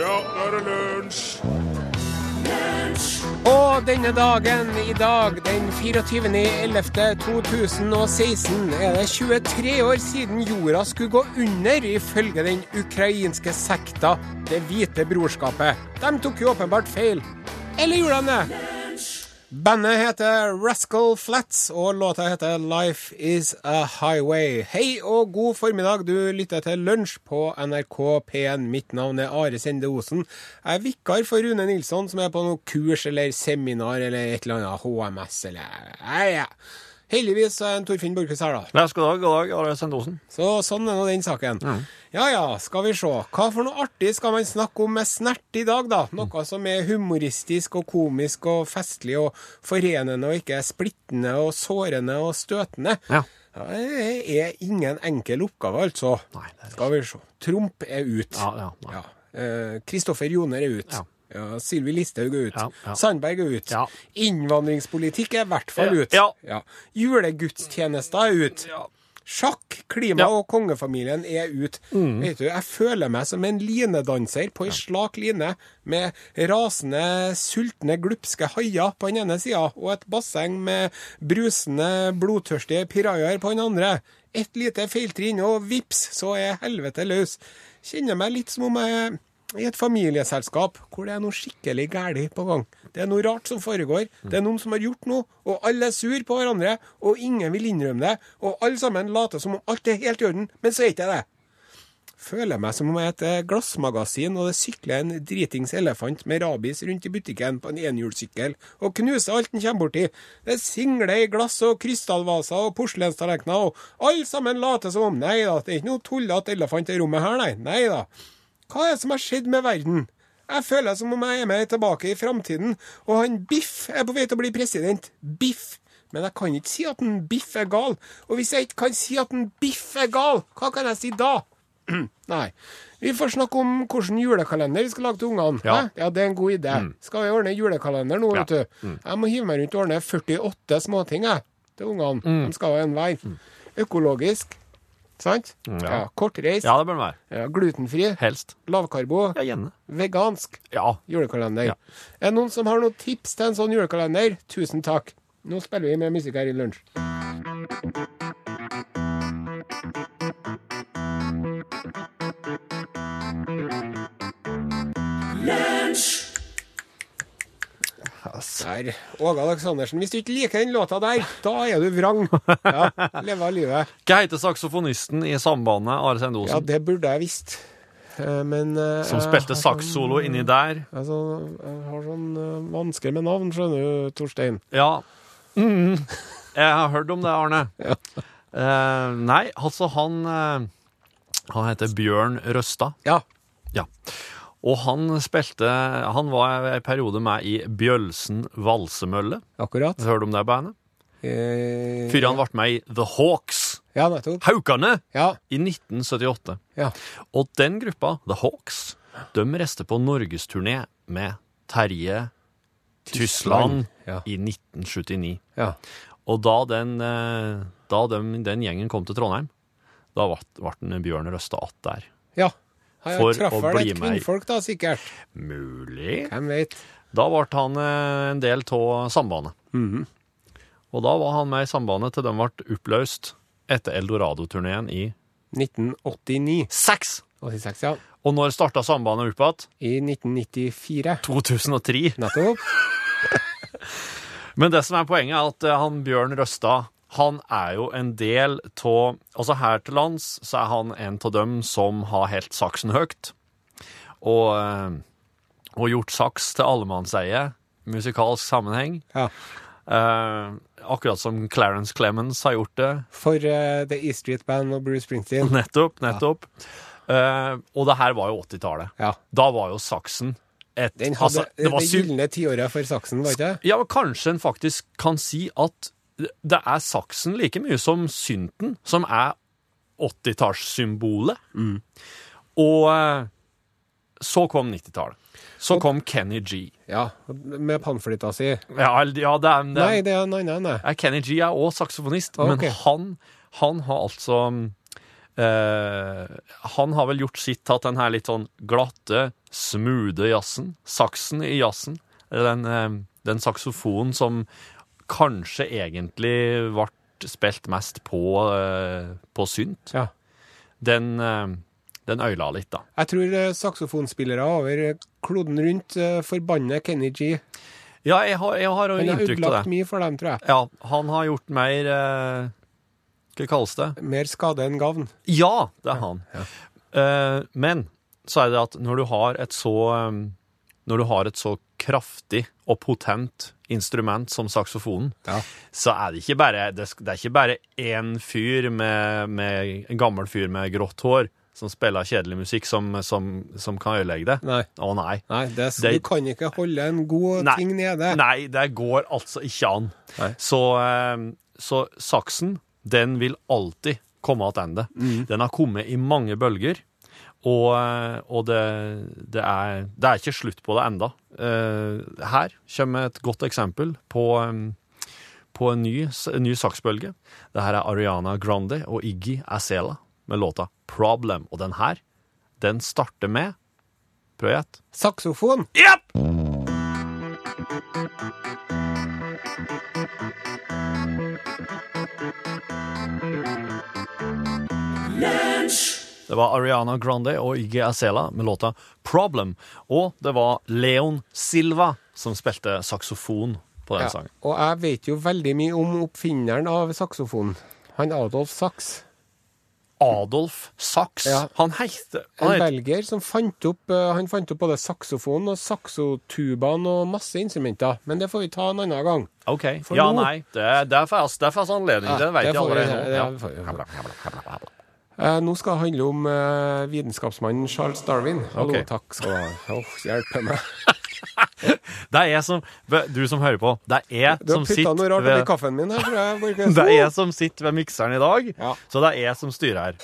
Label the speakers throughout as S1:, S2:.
S1: Ja, nå er det lunsj!
S2: Og denne dagen i dag, den 24.11.2016, er det 23 år siden jorda skulle gå under, ifølge den ukrainske sekta Det hvite brorskapet. De tok jo åpenbart feil. Eller gjorde de det? Bandet heter Rascal Flats, og låta heter Life Is A Highway. Hei og god formiddag, du lytter til Lunsj på NRK P1. Mitt navn er Are Sende Osen. Jeg er vikar for Rune Nilsson, som er på noe kurs eller seminar eller et eller annet HMS eller Nei, ja. Heldigvis er en Torfinn Borchhus her, da.
S3: Ja, god dag, god dag, Are Sendosen.
S2: Så sånn er nå den saken. Ja ja, skal vi se. Hva for noe artig skal man snakke om med snert i dag, da? Noe som er humoristisk og komisk og festlig og forenende og ikke splittende og sårende og støtende.
S3: Ja.
S2: Ja, Det er ingen enkel oppgave, altså.
S3: Nei, det er
S2: Skal vi se. Trump er ut.
S3: Ja, ja.
S2: Ja. Eh, Kristoffer Joner er ut.
S3: Ja.
S2: Ja, Sylvi Listhaug er ut.
S3: Ja, ja.
S2: Sandberg er ut.
S3: Ja.
S2: Innvandringspolitikk er i hvert fall
S3: Ja,
S2: ut.
S3: ja.
S2: Julegudstjenester er ut. Sjakk, klima.
S3: Mm.
S2: og kongefamilien er ut. Vet du, Jeg føler meg som en linedanser på ei slak line med rasende, sultne, glupske haier på den ene sida og et basseng med brusende, blodtørstige pirajaer på den andre. Et lite feiltrinn, og vips, så er helvete løs. Kjenner meg litt som om jeg i et familieselskap hvor det er noe skikkelig galt på gang. Det er noe rart som foregår. Det er noen som har gjort noe, og alle er sur på hverandre, og ingen vil innrømme det, og alle sammen later som om alt er helt i orden, men så er ikke det. Føler meg som om jeg er et eh, glassmagasin, og det sykler en dritings elefant med rabies rundt i butikken på en enhjulssykkel og knuser alt den kommer borti. Det singler i glass og krystallvaser og porselenstallerkener, og alle sammen later som om Nei da, det er ikke noe tullete elefant i rommet her, nei. Nei da. Hva er det som har skjedd med verden? Jeg føler som om jeg er med tilbake i framtiden, og han Biff er på vei til å bli president. Biff. Men jeg kan ikke si at en Biff er gal. Og hvis jeg ikke kan si at en Biff er gal, hva kan jeg si da? Nei. Vi får snakke om hvilken julekalender vi skal lage til ungene.
S3: Ja.
S2: Ja, det er en god idé. Skal vi ordne julekalender nå,
S3: Ja.
S2: vet du? Jeg må hive meg rundt og ordne 48 småting jeg, til ungene. De skal ha en hver. Økologisk. Sant?
S3: Ja.
S2: Kortreist.
S3: Ja, det bør den være.
S2: Ja, glutenfri.
S3: Helst.
S2: Lavkarbo.
S3: Ja, gjerne.
S2: Vegansk
S3: Ja.
S2: julekalender.
S3: Ja.
S2: Er det noen som har noen tips til en sånn julekalender? Tusen takk. Nå spiller vi med musikk her i lunsj. Der. Åge Aleksandersen, hvis du ikke liker den låta der, da er du vrang. Ja, Leve av livet.
S3: Hva heter saksofonisten i sambandet, Are
S2: Ja, det burde jeg visst. Eh, Men eh,
S3: som spilte
S2: har sånn-
S3: inni der?
S2: Altså, jeg har sånn uh, vansker med navn, skjønner du, Torstein.
S3: Ja. Mm. Jeg har hørt om det, Arne.
S2: Ja.
S3: Uh, nei, altså han eh, Han heter Bjørn Røstad.
S2: Ja.
S3: Ja. Og han spilte Han var en periode med i Bjølsen valsemølle.
S2: Akkurat.
S3: Hørte du om det bandet?
S2: Eh,
S3: Før han ble med i The Hawks.
S2: Ja, nettopp.
S3: Haukane!
S2: Ja.
S3: I 1978.
S2: ja.
S3: Og den gruppa, The Hawks, de reiste på norgesturné med Terje Tyskland
S2: Ja.
S3: i 1979.
S2: ja.
S3: Og da den, eh, da den, den gjengen kom til Trondheim, da ble Bjørn Røste att der.
S2: ja.
S3: For
S2: traff
S3: å
S2: vel
S3: bli
S2: et
S3: med i-
S2: kvinnfolk, da, sikkert.
S3: Mulig.
S2: Hvem vet.
S3: Da ble han eh, en del av Sambandet.
S2: Mhm.
S3: Og da var han med i Sambandet til den ble oppløst etter Eldorado-turneen i
S2: 1989.
S3: 6!
S2: 86, ja.
S3: Og når starta Sambandet opp igjen?
S2: I 1994.
S3: 2003.
S2: Nettopp.
S3: Men det som er poenget, er at eh, han Bjørn Røstad han er jo en del av Altså her til lands så er han en av dem som har helt saksen høyt. Og, eh, og gjort saks til allemannseie, musikalsk sammenheng.
S2: Ja.
S3: Eh, akkurat som Clarence Clemens har gjort det.
S2: For uh, The E Street Band og Bruce Springsteen.
S3: Nettopp, nettopp. Eh, og det her var jo 80-tallet.
S2: Ja.
S3: Da var jo saksen et
S2: Den hadde
S3: altså, det var
S2: det gylne tiåret for saksen, var ikke det?
S3: Ja, men kanskje en faktisk kan si at det er saksen like mye som synten, som er 80-tallssymbolet. Og eh, så kom 90-tallet. Så kom Kenny G.
S2: Ja, med pannflytta si.
S3: Ja, ja det er, det
S2: Nei,
S3: er,
S2: det er nei, nei,
S3: nei. Kenny G er òg saksofonist,
S2: okay.
S3: men han, han har altså eh, Han har vel gjort sitt til at den her litt sånn glatte, smoothe jazzen, saksen i jazzen, den, eh, den saksofonen som kanskje egentlig ble spilt mest på, eh, på synt,
S2: Ja.
S3: den, eh, den øyla litt, da.
S2: Jeg tror eh, saksofonspillere over kloden rundt forbanner Kenny G.
S3: Ja, jeg har, jeg har jo
S2: Han har
S3: inntrykk av
S2: ødelagt
S3: det.
S2: mye for dem, tror jeg.
S3: Ja, han har gjort mer eh, Hva kalles det?
S2: Mer skade enn gavn.
S3: Ja, det er han. Eh, men så er det at når du har et så Når du har et så kraftig og potent instrument som saksofonen,
S2: Ja.
S3: så er det ikke bare Det, er ikke bare én fyr med, med En gammel fyr med grått hår som spiller kjedelig musikk, som, som, som kan ødelegge det.
S2: Nei.
S3: Å nei.
S2: Nei, det,
S3: Det-
S2: du kan ikke holde en god
S3: Nei.
S2: ting nede.
S3: Nei, det går altså ikke an. Så, eh, så saksen, den vil alltid komme tilbake.
S2: Mm.
S3: Den har kommet i mange bølger, og, eh, og det, det, er, det er ikke slutt på det enda. Eh, Her kommer et godt eksempel på, eh, på en ny, en ny saksbølge. Det her er Ariana Grande og Iggy Azela med låta Problem. Og den her, den starter med Prøv gjett.
S2: Saksofon!
S3: Yep! Det var Ariana Grande og Iggy Azela med låta Problem. Og det var Leon Silva som spilte saksofon på den
S2: Ja.
S3: sangen.
S2: Og jeg vet jo veldig mye om oppfinneren av saksofonen. Han Adolf Sachs.
S3: Adolf Sachs.
S2: Ja.
S3: Han heter
S2: En belgier som fant opp, eh, han fant opp både saksofonen og saksotubaen og masse instrumenter. Men det får vi ta en annen gang.
S3: OK.
S2: For
S3: Ja,
S2: nå-
S3: nei. Det, er- det er fast, er anledning.
S2: Ja,
S3: det vet jeg allerede nå. Ja.
S2: Eh, nå skal det handle om eh, vitenskapsmannen Charles Darwin. Hallo,
S3: okay.
S2: takk skal du ha. Åh, hjelpe meg.
S3: Det er jeg som Du som hører på, det er jeg
S2: Du har
S3: som
S2: putta noe
S3: sitter
S2: rart
S3: ved
S2: kaffen min her, tror jeg.
S3: Det er jeg som sitter ved mikseren i dag,
S2: Ja.
S3: så det er jeg som styrer her.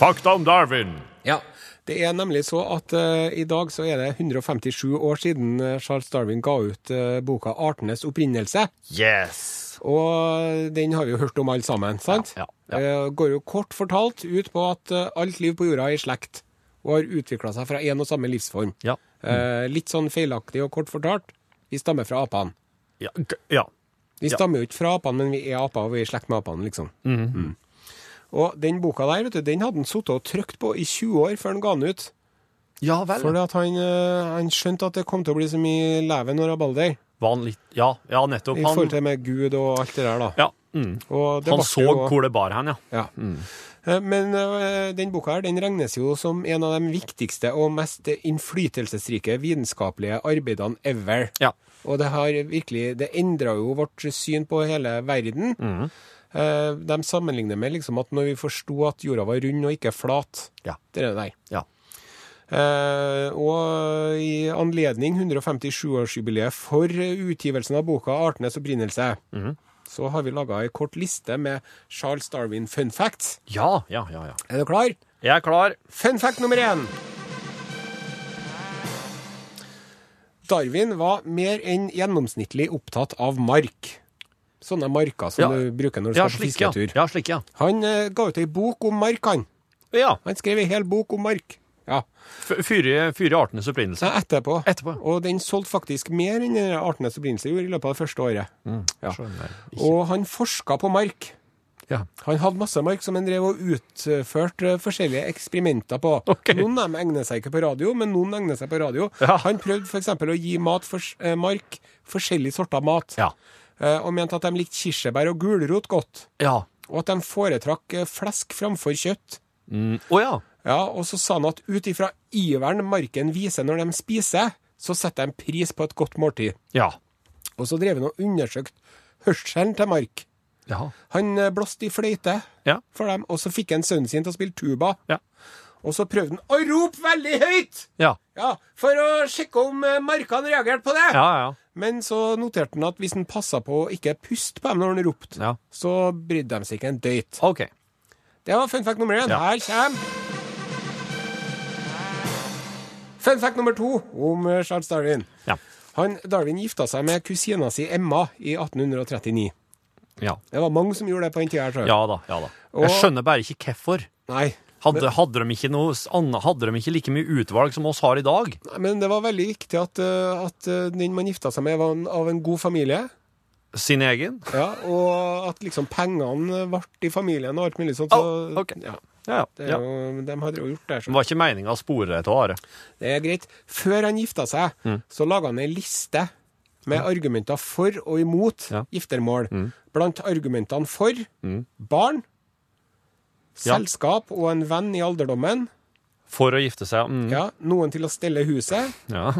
S3: Fakta om Darwin.
S2: Ja. Det er nemlig så at uh, i dag så er det 157 år siden eh, Charles Darwin ga ut uh, boka 'Artenes opprinnelse'.
S3: Yes.
S2: Og den har vi jo hørt om alle sammen, sant?
S3: Ja, ja,
S2: Eh, går jo kort fortalt ut på at alt liv på jorda er i slekt, og har utvikla seg fra én og samme livsform.
S3: Ja.
S2: Eh, litt sånn feilaktig og kort fortalt, vi stammer fra apene.
S3: Ja. ja.
S2: Vi stammer jo ikke fra apene, men vi er aper, og vi er i slekt med apene, liksom. Mm. Og den boka der, vet du, den hadde han sittet og trykt på i 20 år før han ga den ut.
S3: Ja vel.
S2: Fordi at han, eh, han skjønte at det kom til å bli så mye leven og rabalder
S3: Var han litt Ja, ja nettopp.
S2: i
S3: Han,
S2: forhold til med Gud og alt det der, da.
S3: ja, mm.
S2: Og det
S3: han så
S2: jo-
S3: hvor det bar hen, ja.
S2: Ja. Mm. Men eh, den boka her, den regnes jo som en av de viktigste og mest innflytelsesrike vitenskapelige arbeidene ever.
S3: Ja.
S2: Og det har virkelig Det endra jo vårt syn på hele verden. Eh, De sammenligner med liksom at når vi forsto at jorda var rund og ikke flat.
S3: Ja.
S2: Det er det der.
S3: ja.
S2: Eh, og i anledning 157-årsjubileet for utgivelsen av boka 'Artenes opprinnelse', så har vi laga ei kort liste med Charles Darwin fun facts.
S3: Ja, ja, ja, ja.
S2: Er du klar?
S3: Jeg er klar.
S2: Fun fact nummer én. Darwin var mer enn gjennomsnittlig opptatt av mark. Sånne marker som
S3: Ja.
S2: du bruker når du skal på
S3: slik,
S2: fisketur.
S3: Ja, slik, ja.
S2: Han uh, ga ut ei bok om mark, han.
S3: Ja.
S2: Han skrev ei hel bok om mark. Ja,
S3: Fyre, artenes opprinnelse.
S2: Ja, etterpå.
S3: Etterpå.
S2: Og den solgte faktisk mer enn Artenes opprinnelse gjorde i løpet av det første året. Ja. Og han forska på mark.
S3: Ja.
S2: Han hadde masse mark som han drev og utførte forskjellige eksperimenter på.
S3: Ok.
S2: Noen av dem egner seg ikke på radio, men noen egner seg på radio.
S3: Ja.
S2: Han prøvde f.eks. å gi mat for, eh, mark forskjellige sorter mat,
S3: Ja.
S2: Og mente at de likte kirsebær og gulrot godt.
S3: Ja.
S2: Og at de foretrakk eh, flesk framfor kjøtt.
S3: Mm. oh, ja.
S2: Ja, Og så sa han at ut ifra iveren marken viser når de spiser, så setter de pris på et godt måltid.
S3: Ja.
S2: Og så drev han og undersøkte hørselen til mark.
S3: Ja.
S2: Han eh, blåste i fløyte
S3: Ja.
S2: for dem, og så fikk han sønnen sin til å spille tuba.
S3: Ja.
S2: Og så prøvde han å rope veldig høyt!
S3: Ja.
S2: Ja, For å sjekke om eh, markene reagerte på det.
S3: Ja, ja.
S2: Men så noterte han at hvis han passa på å ikke puste på dem når han ropte,
S3: Ja.
S2: så brydde de seg ikke en døyt.
S3: OK.
S2: Det var fun fact nummer én.
S3: Ja.
S2: Her kommer Fun fact nummer to om eh, Charles Darwin.
S3: Ja.
S2: Han, Darwin gifta seg med kusina si Emma i 1839.
S3: Ja.
S2: Det var mange som gjorde det på den tida.
S3: ja da, ja da.
S2: Og-
S3: Jeg skjønner bare ikke hvorfor.
S2: Nei.
S3: Hadde, hadde, de ikke noe hadde de ikke like mye utvalg som oss har i dag?
S2: Nei, Men det var veldig viktig at, eh, at eh, den man gifta seg med, var en, av en god familie.
S3: Sin egen?
S2: Ja, Og at liksom pengene ble i familien og alt mulig sånt. Så,
S3: oh, ok.
S2: ja,
S3: Ja, ja.
S2: det, jo, de hadde jo gjort det.
S3: Det
S2: Så.
S3: var ikke meninga å spore det til Are.
S2: Det er greit. Før han gifta seg,
S3: Mm.
S2: så laga han ei liste med argumenter for og imot
S3: Ja. Mm.
S2: giftermål. Blant argumentene for barn,
S3: Ja.
S2: selskap og en venn i alderdommen.
S3: For å gifte seg. Mm.
S2: Ja, Noen til å stelle huset.
S3: Ja.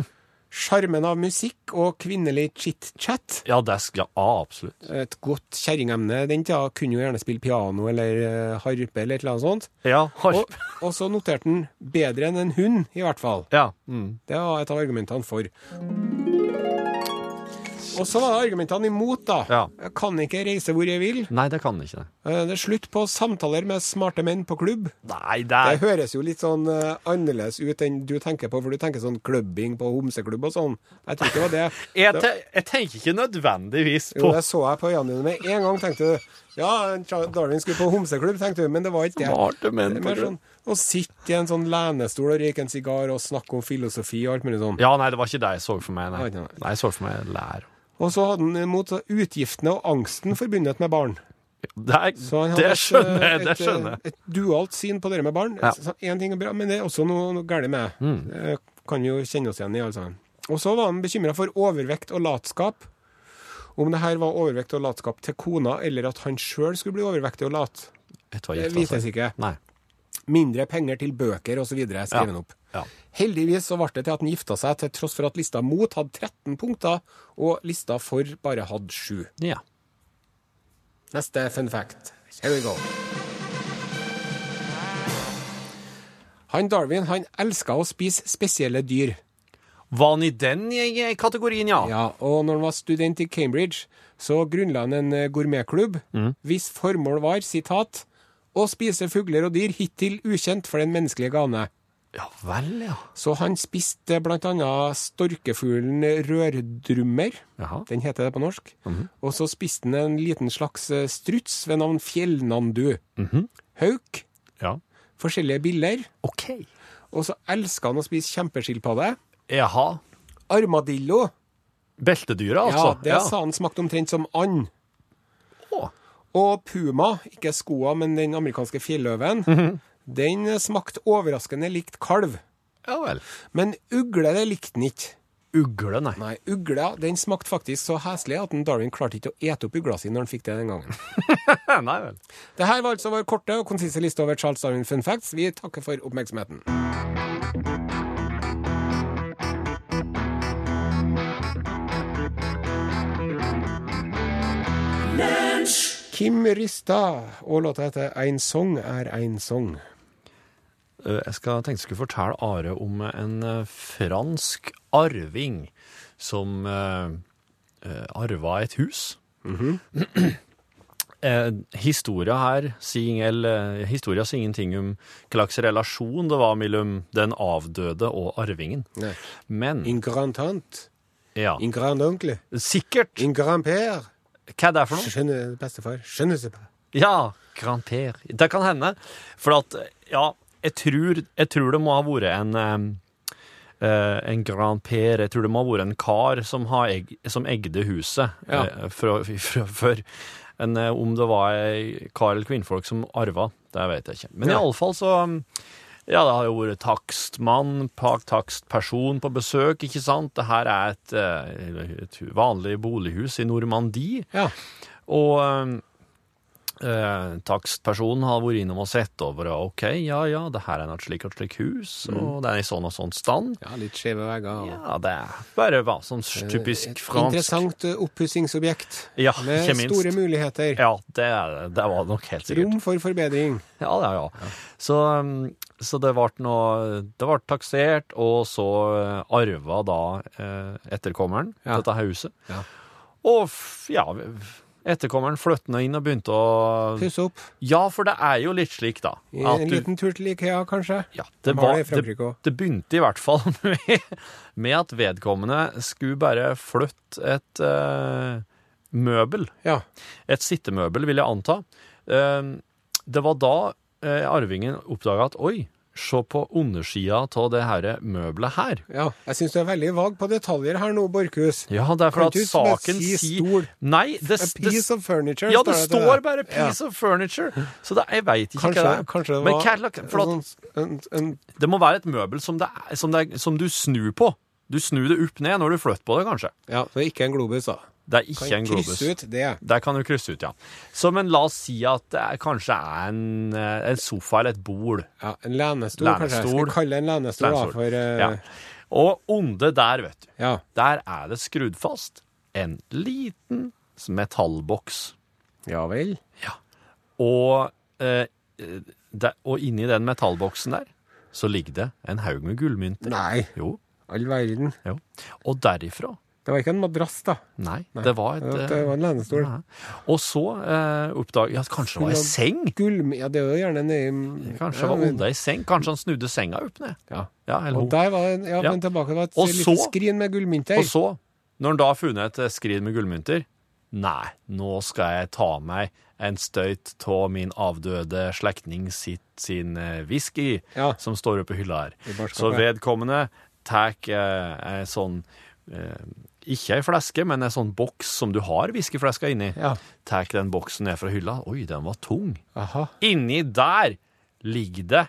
S2: Sjarmen av musikk og kvinnelig chit-chat.
S3: ja, det skal, ja, absolutt.
S2: Et godt kjerringemne den tida. Kunne jo gjerne spille piano eller eh, harpe eller et eller annet sånt.
S3: Ja, harp.
S2: Og, og så noterte han 'bedre enn en hund', i hvert fall.
S3: ja. Mm.
S2: Det var et av argumentene for. Og så var det argumentene imot, da.
S3: Ja.
S2: Jeg kan ikke reise hvor jeg vil.
S3: Nei, det kan ikke.
S2: Eh, Det er slutt på samtaler med smarte menn på klubb.
S3: Nei, det er...
S2: Det høres jo litt sånn eh, annerledes ut enn du tenker på, for du tenker sånn klubbing på homseklubb og sånn. Jeg tror ikke det var det.
S3: jeg, te, jeg tenker ikke nødvendigvis på jo,
S2: det så jeg på øynene dine med en gang, tenkte du. Ja, Darwin skulle på homseklubb, tenkte du, men det var ikke det.
S3: smarte menn
S2: Det
S3: på
S2: sånn å sitte i en sånn lenestol og røyke en sigar og snakke om filosofi og alt mulig sånn.
S3: Ja, nei, det var ikke det jeg så for meg. Nei,
S2: Nei, nei.
S3: nei jeg så for meg lær.
S2: Og så hadde han mot utgiftene og angsten forbundet med barn.
S3: Det,
S2: han
S3: det
S2: et,
S3: skjønner jeg.
S2: eh,
S3: Det skjønner jeg.
S2: Et, dualt syn på det med barn.
S3: Ja.
S2: Så ting er bra, men det er også noe, noe galt med.
S3: Mm.
S2: Det kan jo kjenne oss igjen i, altså. Og så var han bekymra for overvekt og latskap. Om det her var overvekt og latskap til kona, eller at han sjøl skulle bli overvektig og lat. Det vites
S3: seg?
S2: ikke.
S3: Nei.
S2: Mindre penger til bøker osv. skrev
S3: Ja.
S2: han opp.
S3: Ja.
S2: Heldigvis så ble det til at han gifta seg, til tross for at lista mot hadde 13 punkter, og lista for bare hadde 7.
S3: ja.
S2: Neste fun fact. Here we go. Han Darwin han elska å spise spesielle dyr.
S3: Var han i den kategorien, ja?
S2: Ja, og når han var student i Cambridge, så grunnla han en gourmetklubb gourmetklubb hvis formål var, sitat, å spise fugler og dyr hittil ukjent for den menneskelige gane.
S3: Ja vel, ja.
S2: Så han spiste blant annet storkefuglen rørdrummer.
S3: Jaha.
S2: Den heter det på norsk. Og så spiste han en liten slags eh, struts ved navn fjellnandu. Hauk,
S3: Ja.
S2: forskjellige biller.
S3: OK.
S2: Og så elska han å spise kjempeskilpadde.
S3: Jaha.
S2: Armadillo.
S3: Beltedyret,
S2: Ja,
S3: det
S2: det sa han smakte omtrent som and.
S3: Oh.
S2: Og puma, ikke skoa, men den amerikanske fjelløven, den smakte overraskende likt kalv.
S3: Ja vel.
S2: Men ugle, det likte han ikke.
S3: Ugle, nei.
S2: Nei, ugle den smakte faktisk så heslig at Darwin klarte ikke å ete opp ugla si når han fikk det den gangen.
S3: nei vel.
S2: Det her var altså vår korte og konsise liste over Charles Darwin fun facts. Vi takker for oppmerksomheten. Kim Rista, og låta heter Ein song er ein song.
S3: Eh, Jeg skal tenkte jeg skulle fortelle Are om en eh, fransk arving som uh, arva et hus. Eh, historia her sier, si ingenting om hva slags relasjon det var mellom den avdøde og arvingen.
S2: Nei.
S3: Men
S2: En grandtante,
S3: ja,
S2: en grandonkel,
S3: sikkert.
S2: en grandpère.
S3: Hva er det for noe?
S2: Skjønner bestefar. Skjønner du pas.
S3: Ja, Grand-Père. Det kan hende. For at, ja, jeg tror, jeg tror det må ha vært en um, eh, en Grand-Père. Jeg tror det må ha vært en kar som, har egg, som egde huset
S2: Ja.
S3: eh, fra, før. En, eh, om det var ei kar eller kvinnfolk som arva, det vet jeg ikke. Men
S2: Ja.
S3: i alle fall så um, Ja, det har jo vært takstmann, takstperson på besøk, ikke sant? Det her er et, eh, et vanlig bolighus i Normandie.
S2: Ja.
S3: Og eh, takstpersonen har vært innom og sett over, og ok, ja, ja, det her er et slik og slik hus, og det er i sånn og sånn stand.
S2: ja, litt skjeve vegger. og-
S3: Ja, det er bare hva sånn typisk
S2: Et
S3: fransk.
S2: Interessant eh, oppussingsobjekt.
S3: Ja,
S2: med
S3: ikke minst.
S2: store muligheter.
S3: Ja, det, det var nok helt sikkert.
S2: Rom for forbedring.
S3: Ja, ja, ja. Så, um, så det ble noe Det ble taksert, og så arva da etterkommeren
S2: Ja.
S3: dette huset.
S2: Ja.
S3: Og ja, etterkommeren flyttende inn og begynte å
S2: Pusse opp.
S3: Ja, for det er jo litt slik, da.
S2: En
S3: du-
S2: liten tur til Ikea, kanskje.
S3: Ja, det, var,
S2: det
S3: det begynte i hvert fall med, med at vedkommende skulle bare flytte et, uh, møbel.
S2: Ja.
S3: Et sittemøbel, vil jeg anta. Uh, Det var da uh, arvingen oppdaga at oi, se på undersida av det her møbelet her.
S2: ja. Jeg syns du er veldig vag på detaljer her nå, Borchhus.
S3: Ja, det er for at saken
S2: si
S3: sier? Nei, det,
S2: A piece of furniture.
S3: ja, det står bare 'piece
S2: Ja.
S3: of furniture'. Så det, jeg veit ikke
S2: Kanskje,
S3: hva det er.
S2: kanskje det
S3: Men
S2: var
S3: det- for at,
S2: en, sånn- en, en,
S3: det må være et møbel som, det er, som, det som du snur på. Du snur det opp ned når du flytter på det, kanskje.
S2: Ja, så ikke en globus, da.
S3: Det er ikke
S2: Kan
S3: en globus.
S2: krysse ut det.
S3: Der kan du krysse ut, ja. Så, men la oss si at det er, kanskje er en, eh, en sofa eller et bol.
S2: Ja, En lenestol, kanskje. Jeg skal kalle det en lenestol, da, for uh...
S3: Ja. Og onde der, vet du,
S2: ja.
S3: der er det skrudd fast en liten metallboks.
S2: ja vel.
S3: Og, eh, der, og inni den metallboksen der, så ligger det en haug med gullmynter.
S2: Nei,
S3: Jo,
S2: all verden.
S3: jo. Og derifra
S2: Det var ikke en madrass, da.
S3: Nei, det var et
S2: Det var en lenestol.
S3: Ja. Og så eh, oppdaget ja, kanskje det var ei seng.
S2: Gull... Ja, det er jo gjerne nedi
S3: Kanskje
S2: ja,
S3: var i seng. Kanskje han snudde senga opp ned.
S2: Ja.
S3: Ja, eller
S2: Og der var det, ja, men tilbake, var et
S3: Og
S2: lite
S3: så-
S2: skrin med gullmynter.
S3: Og så, når han da har funnet et eh, skrin med gullmynter Nei, nå skal jeg ta meg en støyt av min avdøde slektning sitt sin eh, whisky, som står oppe i hylla her. Så vedkommende tar eh, ei sånn eh, Ikke ei fleske, men en sånn boks som du har whiskyfleska inni.
S2: Ja.
S3: Tar den boksen ned fra hylla. Oi, den var tung.
S2: Aha.
S3: Inni der ligger det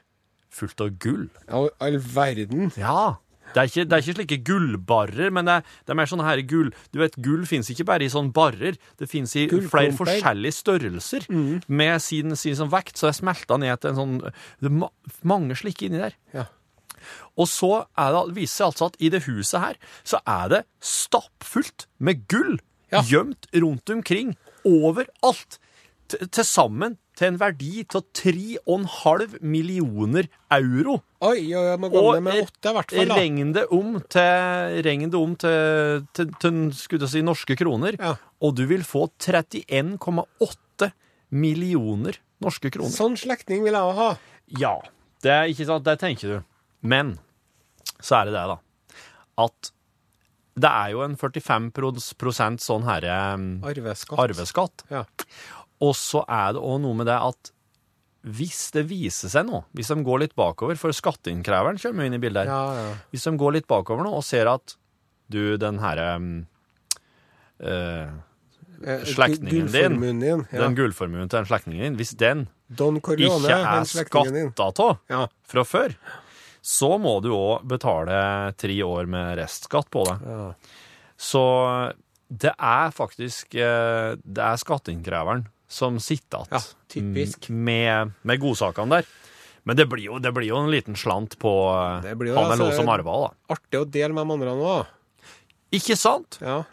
S3: fullt av gull.
S2: Ja, all verden.
S3: Ja. Det er, ikke, det er ikke slike gullbarrer, men det er, det er mer sånne her gull Du vet, gull fins ikke bare i sånne barrer. Det fins i flere forskjellige størrelser med sin, sin sånn vekt. Så jeg er smelta ned til en sånn Det er ma mange slike inni der.
S2: Ja.
S3: Og så er det, viser det altså at i det huset her, så er det stappfullt med gull
S2: Ja.
S3: gjemt rundt omkring, overalt. Til sammen til en verdi av 3,5 millioner euro.
S2: Oi, oi, oi, må gå
S3: Og
S2: med åtte, i hvert fall.
S3: regn det om til, regn det om til, til, til si, norske kroner,
S2: Ja.
S3: og du vil få 31,8 millioner norske kroner.
S2: Sånn slektning vil jeg ha.
S3: Ja, det er ikke sant, det tenker du. Men så er det det, da, at det er jo en 45 prosent sånn herre
S2: Arveskatt.
S3: arveskatt.
S2: Ja.
S3: Og så er det òg noe med det at hvis det viser seg nå, hvis de går litt bakover, for skatteinnkreveren kommer jo inn i bildet her,
S2: Ja, ja.
S3: hvis de går litt bakover nå og ser at du, den herre eh,
S2: Eh,
S3: Slektningen din.
S2: Din.
S3: Den gullformuen til den slektningen din, hvis den
S2: Don Corleone,
S3: ikke er skatta av
S2: Ja.
S3: fra før, så må du òg betale tre år med restskatt på det.
S2: Ja.
S3: Så det er faktisk eh, Det er skatteinnkreveren som sitter
S2: Ja, typisk.
S3: med, med godsakene der. Men det blir, jo, det blir jo en liten slant på
S2: Det blir jo
S3: han eller
S2: altså-
S3: hun som arva, da.
S2: Artig å dele med de andre nå.
S3: Ikke sant?
S2: Ja.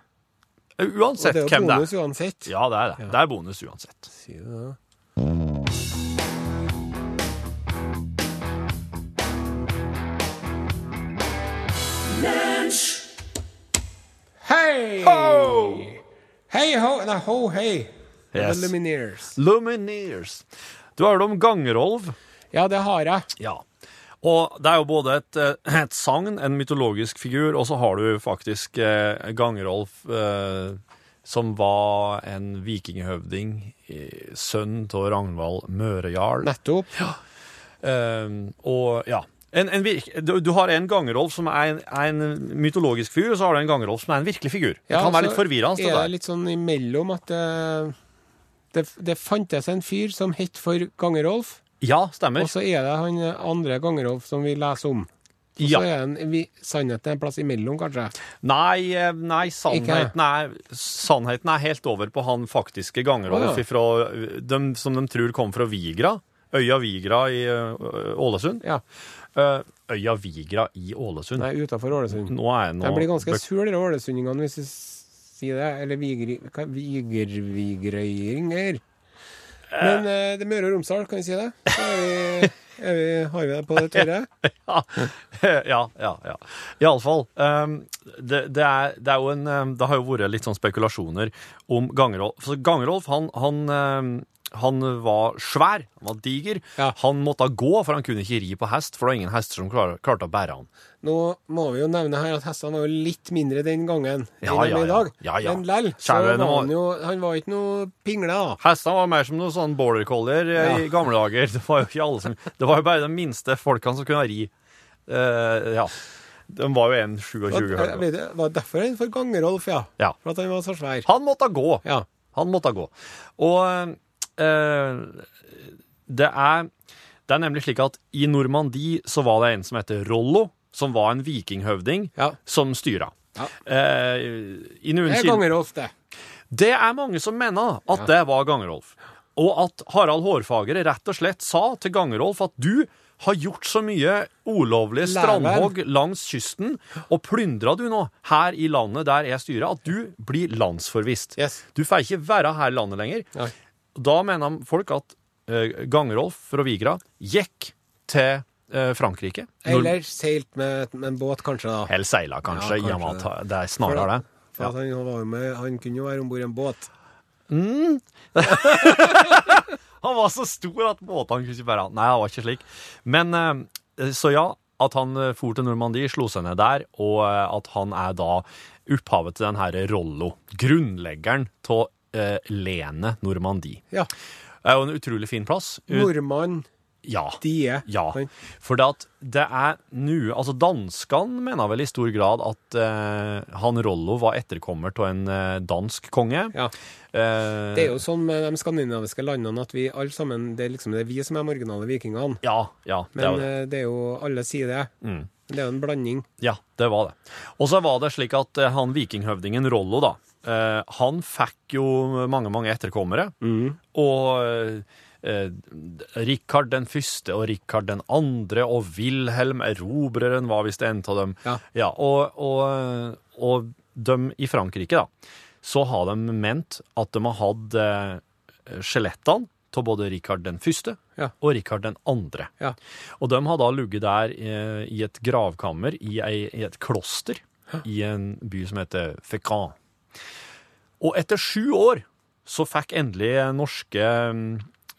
S3: Uansett hvem
S2: det er Det
S3: er jo
S2: bonus uansett.
S3: Ja, det er det. Det er bonus uansett.
S2: Si det, Hei! Hei ho! Nei, ho hei.
S3: Yes.
S2: Lumineers.
S3: Lumineers. Du har hørt om Gangerolv?
S2: Ja, det har jeg.
S3: Ja. Og det er jo både et, eh, et sagn, en mytologisk figur, og så har du faktisk eh, Gangerolf, eh, som var en vikingehøvding, eh, sønn av Ragnvald Mørejarl.
S2: Nettopp.
S3: Eh, og ja. En, en virk, du, du har en Gangerolf som er en, er en mytologisk figur, og så har du en Gangerolf som er en virkelig figur. Det
S2: Ja,
S3: kan være litt forvirrende.
S2: Er
S3: det
S2: er
S3: der.
S2: litt sånn imellom at det, det, det fantes en fyr som het for Gangerolf,
S3: Ja, stemmer.
S2: og så er det han andre Gangerolf som vi leser om. Og
S3: Ja.
S2: så er en, vi, sannheten en plass imellom, kanskje.
S3: Nei, eh, nei sannheten, er, sannheten er helt over på han faktiske Gangerolf
S2: oh, ja.
S3: ifra, de, som de tror kom fra Vigra. Øya Vigra i eh, Ålesund.
S2: Ja.
S3: Eh, øya Vigra i Ålesund.
S2: Nei, utafor Ålesund.
S3: Nå er jeg nå
S2: De blir ganske sur, de ålesundingene, hvis jeg sier det. Eller vigri- vigervigrøyinger. Men eh, det er Møre og Romsdal, kan vi si det? Så er vi, er vi, har vi det på det tørre?
S3: ja, ja, ja. Iallfall. Um, det, det, er, det er jo en um, Det har jo vært litt sånn spekulasjoner om Gangerolf. For Gangerolf, han, han um, han var svær, han var diger.
S2: Ja.
S3: Han måtte gå, for han kunne ikke ri på hest, for det var ingen hester som klar, klarte å bære han.
S2: Nå må vi jo nevne her at hestene var jo litt mindre den gangen
S3: Ja,
S2: enn
S3: ja,
S2: i dag.
S3: Ja, ja.
S2: Men lell, så var han jo Han var ikke noe pingle, da.
S3: Hestene var mer som noen sånn border collier
S2: Ja.
S3: i gamle dager. Det var jo ikke alle som Det var jo bare de minste folkene som kunne ri. Uh, ja. De var jo 1,27
S2: Var, jeg
S3: høye.
S2: vet, det var derfor han for Gangerolf, ja.
S3: Ja.
S2: For at han var så svær.
S3: Han måtte gå.
S2: Ja.
S3: Han måtte gå. Og eh, det er Det er nemlig slik at i Normandie så var det en som heter Rollo, som var en vikinghøvding,
S2: Ja.
S3: som styra.
S2: Ja.
S3: Eh, I noen
S2: Det er Gangerolf, det.
S3: Det er mange som mener at det var Gangerolf. Og at Harald Hårfagre rett og slett sa til Gangerolf at du har gjort så mye ulovlige strandhogg langs kysten, og plyndra du nå her i landet der jeg styrer, at du blir landsforvist.
S2: Yes.
S3: Du får ikke være her i landet lenger.
S2: Nei.
S3: Da mener folk at eh, Gangerolf fra Vigra gikk til eh, Frankrike.
S2: Eller seilt med, med en båt, kanskje, da.
S3: Eller seila, kanskje.
S2: Ja, kanskje
S3: Ja, det er snarere det.
S2: At han, var med, han kunne jo være om bord i en båt.
S3: Han var så stor at båtene kunne ikke bære han. Nei, han var ikke slik. Men eh, så ja, at han for til Normandie, slo seg ned der, og at han er da opphavet til den her Rollo. Grunnleggeren av eh, Lene Normandie.
S2: Ja.
S3: Det er jo en utrolig fin plass.
S2: Nordmann,
S3: ja.
S2: die.
S3: Ja, for det er nu, altså danskene mener vel i stor grad at eh, han Rollo var etterkommer av en eh, dansk konge.
S2: Ja.
S3: Eh,
S2: Det er jo sånn med de skandinaviske landene at vi alle sammen Det er liksom det er vi som er de originale vikingene.
S3: Ja, ja, det
S2: Men
S3: det.
S2: det er jo Alle sier det.
S3: Mm.
S2: Det er jo en blanding.
S3: Ja, det var det. Og så var det slik at han vikinghøvdingen Rollo, da, eh, han fikk jo mange, mange etterkommere. Og eh, eh, Rikard den første og Rikard den andre og Wilhelm erobreren var visst en av dem.
S2: Ja.
S3: og, og, og de i Frankrike, da, så har de ment at de har hatt eh, skjelettene av både Rikard den første
S2: Ja.
S3: og Rikard den andre.
S2: Ja.
S3: Og de har da ligget der i et gravkammer i et kloster i en by som heter Fécamp. Og etter sju år så fikk endelig norske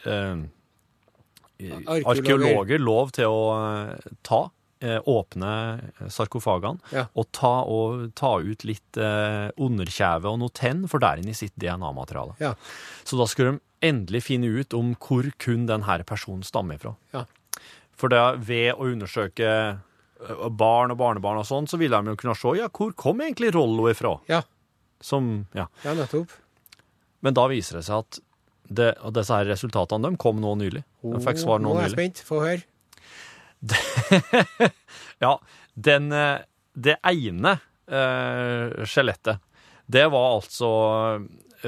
S3: eh,
S2: Arkeologer.
S3: lov til å eh, ta, eh, åpne sarkofagene
S2: Ja.
S3: og, ta, og ta ut litt eh, underkjeve og noe tenn, for der inne sitter DNA-materiale.
S2: Ja.
S3: Så da skulle de endelig finne ut om hvor kun denne personen stammer ifra.
S2: Ja.
S3: For det, ved å undersøke barn og barnebarn og sånn, så ville de jo kunne se ja, hvor kom egentlig Rollo ifra?
S2: Ja.
S3: Som, ja.
S2: ja, nettopp.
S3: Men da viser det seg at det, og disse her resultatene de kom nå nylig. De fikk svar nå
S2: Nå er jeg spent. Få høre.
S3: Ja, den, eh, det ene eh, det var altså eh,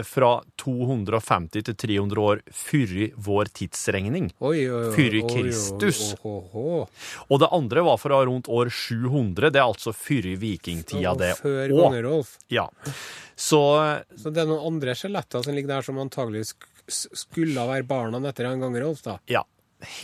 S3: fra 250 til 300 år før vår tidsregning.
S2: Oi,
S3: Kristus. Og det andre var fra rundt år 700. Det er altså før vikingtida, det
S2: Før Kongerolf.
S3: Ja. Så
S2: Så det er noen andre skjeletter som ligger der som antagelig skulle være barna etter en Gangerolf, da.
S3: ja.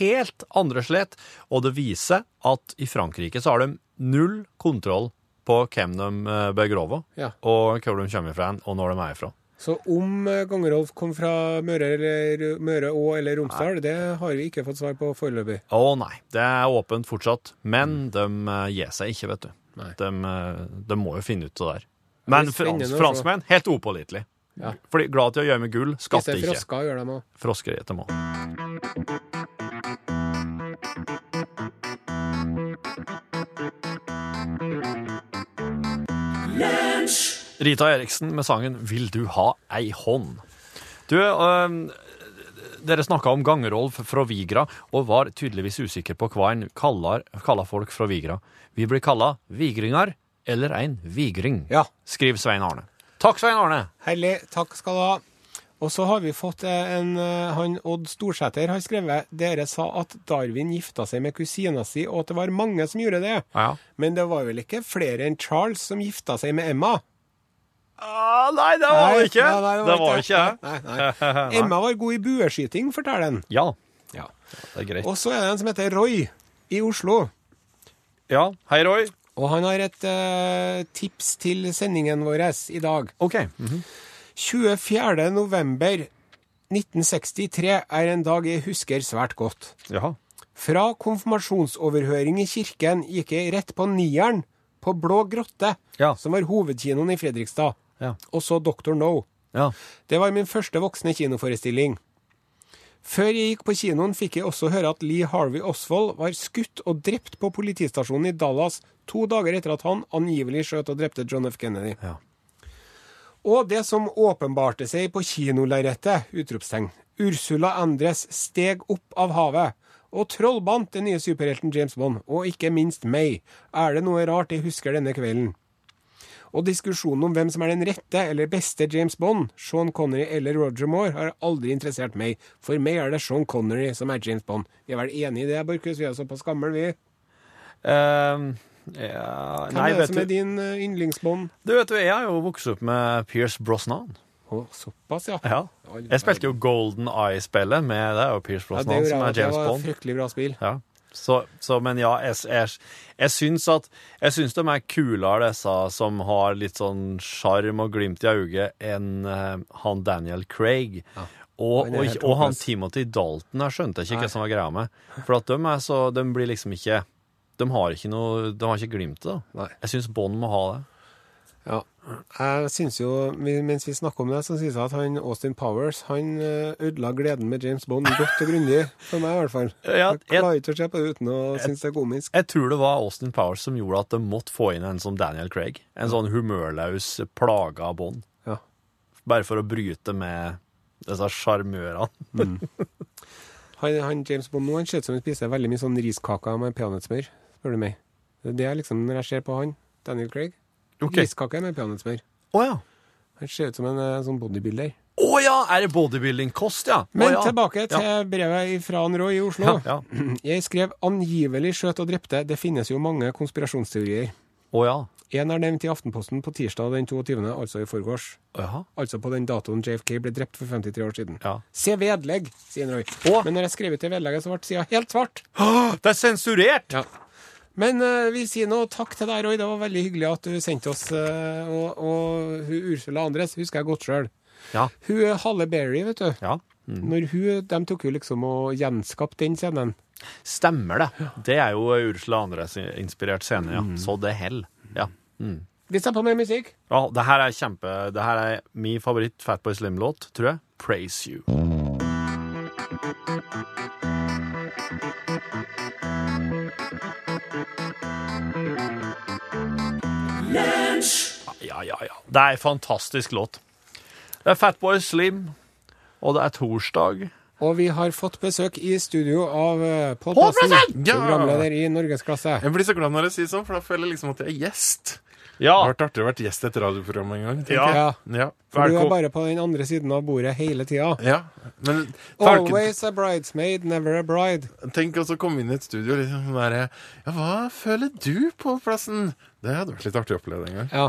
S3: Helt andre slett. Og det viser at i Frankrike så har de null kontroll på hvem de eh, begraver,
S2: Ja.
S3: og hvor de kommer fra, og når de er fra.
S2: Så om eh, Gangerolf kom fra Møre, eller, Møre og eller Romsdal, det har vi ikke fått svar på foreløpig.
S3: Å nei, det er åpent fortsatt. Men de eh, gir seg ikke, vet du.
S2: Mm.
S3: De, eh, de må jo finne ut det der. Men frans, franskmenn, helt upålitelig.
S2: Ja.
S3: Fordi glad til å gjøre med gull, skatter
S2: er
S3: ikke.
S2: frosker, gjør de òg.
S3: Frosker eter må. Rita Eriksen med sangen 'Vil du ha ei hånd'. Du, øh, dere snakka om Gangerolf fra Vigra, og var tydeligvis usikker på hva en kaller, kaller folk fra Vigra. Vi blir kalla vigringer eller en vigring,
S2: Ja.
S3: skriver Svein Arne. Takk, Svein Arne.
S2: Herlig. Takk skal du ha. Og så har vi fått eh, en eh, Han Odd Storsæter har skrevet Dere sa at Darwin gifta seg med kusina si, og at det var mange som gjorde det.
S3: Ja.
S2: Men det var vel ikke flere enn Charles som gifta seg med Emma?
S3: Ah, nei, det var det ikke.
S2: Nei, nei,
S3: det var ikke jeg.
S2: Nei. Emma var god i bueskyting, forteller han.
S3: Ja,
S2: Ja.
S3: det er greit.
S2: Og så er det en som heter Roy i Oslo.
S3: Ja, hei Roy.
S2: Og han har et uh, tips til sendingen vår i dag.
S3: Ok.
S2: 24. november 1963 er en dag jeg husker svært godt.
S3: Jaha.
S2: Fra konfirmasjonsoverhøring i kirken gikk jeg rett på Nieren på Blå grotte,
S3: Ja.
S2: som var hovedkinoen i Fredrikstad,
S3: Ja.
S2: og så Dr. No.
S3: Ja.
S2: Det var min første voksne kinoforestilling. Før jeg gikk på kinoen, fikk jeg også høre at Lee Harvey Oswald var skutt og drept på politistasjonen i Dallas to dager etter at han angivelig skjøt og drepte John F. Kennedy.
S3: Ja.
S2: Og det som åpenbarte seg på kinolerretet, utropstegn. Ursula Andres steg opp av havet. Og trollbandt den nye superhelten James Bond, og ikke minst meg. Er det noe rart jeg husker denne kvelden? Og diskusjonen om hvem som er den rette eller beste James Bond, Sean Connery eller Roger Moore, har aldri interessert meg. For meg er det Sean Connery som er James Bond. Vi er vel enig i det, Borchhus? Vi er såpass gamle, vi.
S3: Ehm, ja,
S2: Hvem
S3: nei,
S2: er det som er din uh, yndlingsbond?
S3: du vet du, jeg har jo vokst opp med Pierce Brosnan.
S2: Oh, såpass, ja.
S3: Ja. Jeg spilte jo Golden Eye-spillet med Det er jo Pierce
S2: Ja, det er
S3: som er
S2: Det var
S3: et
S2: fryktelig bra spill.
S3: Ja. Så, så, men ja, jeg, jeg, jeg syns at Jeg syns de er kulere, disse som har litt sånn sjarm og glimt i øyet, enn uh, han Daniel Craig. Og,
S2: han er
S3: og, og han. Timothy Dalton jeg skjønte ikke
S2: Nei.
S3: hva som var greia med. For at de er så De blir liksom ikke De har ikke noe De har ikke glimtet, Jeg syns Bond må ha det.
S2: Ja. Jeg synes jo, Mens vi snakker om det, så syns jeg at han Austin Powers han eh, ødela gleden med James Bond godt og grundig. For meg, i hvert fall.
S3: Ja,
S2: jeg
S3: jeg-
S2: klarer ikke å se på det uten å synes det er komisk.
S3: Jeg tror det var Austin Powers som gjorde at de måtte få inn en som Daniel Craig. En sånn humørløs, plaga Bond.
S2: Ja.
S3: Bare for å bryte med disse sjarmørene.
S2: Han, han James Bond nå han ser ut som han spiser veldig mye sånn riskaker med peanøttsmør, spør du meg. Det er liksom, når jeg ser på han, Daniel Craig.
S3: Ok.
S2: Iskake med peanøttsmør.
S3: Oh, ja.
S2: Han ser ut som en eh, sånn bodybuilder.
S3: Å ja! Er det bodybuilding-kost, ja? Men
S2: Men
S3: ja.
S2: tilbake til brevet fra Roy i Oslo.
S3: Ja, ja.
S2: Jeg skrev 'angivelig skjøt og drepte'. Det finnes jo mange konspirasjonsteorier.
S3: Å ja.
S2: En er nevnt i Aftenposten på tirsdag den 22., altså i forgårs.
S3: Ja.
S2: Altså på den datoen JFK ble drept for 53 år siden.
S3: Ja.
S2: Se vedlegg, sier Roy.
S3: Å.
S2: Men når jeg skrev ut det vedlegget, så ble sida helt svart.
S3: Det er sensurert!
S2: Ja. Men uh, vi sier nå takk til deg, Roy. Det var veldig hyggelig at du sendte oss. Uh, og, og hun Ursula Andres husker jeg godt sjøl.
S3: Ja.
S2: Hun Halle Berry, vet du.
S3: ja.
S2: Når hun, De tok jo liksom og gjenskapte den scenen.
S3: Stemmer det. Det er jo Ursula Andres-inspirert scene, ja. Så det hell. Ja. Mm.
S2: Vi setter på mer musikk.
S3: ja. Det her er kjempe Det her er min favoritt Fatboy Slim-låt, tror jeg. Praise You. Ja, ja, ja. Det er en fantastisk låt. Det er Fatboy Slim, og det er torsdag.
S2: Og vi har fått besøk i studio av uh, Pål
S3: Pål
S2: Plassen,
S3: Plassen!
S1: Ja!
S2: programleder i Norgesklasse.
S1: Jeg blir så glad når jeg sier sånn, for da føler jeg liksom at jeg er gjest.
S3: Ja.
S1: Det har vært artig å være gjest i et radioprogram en gang. tenker
S2: Ja,
S1: jeg. Ja.
S2: for du er bare på den andre siden av bordet hele tida.
S1: ja. Men
S2: Always a bridesmaid, never a bride.
S1: tenk å komme inn i et studio og liksom være Ja, hva føler du på plassen? Det hadde vært litt artig å oppleve en gang.
S2: Ja.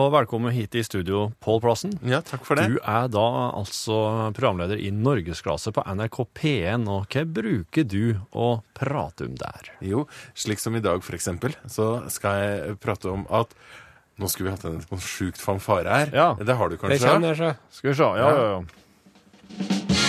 S3: Og velkommen hit i studio, Pål Plassen.
S1: Ja, takk for det.
S3: Du er da altså programleder i Norgesklasse på NRK P1, og hva bruker du å prate om der?
S1: Jo, slik som i dag, for eksempel, så skal jeg prate om at nå skulle vi hatt en sånn sjukt fanfare her.
S3: Ja.
S1: Det har du
S2: Det
S1: kanskje?
S2: kommer, så.
S3: Skal vi se, ja, ja, ja.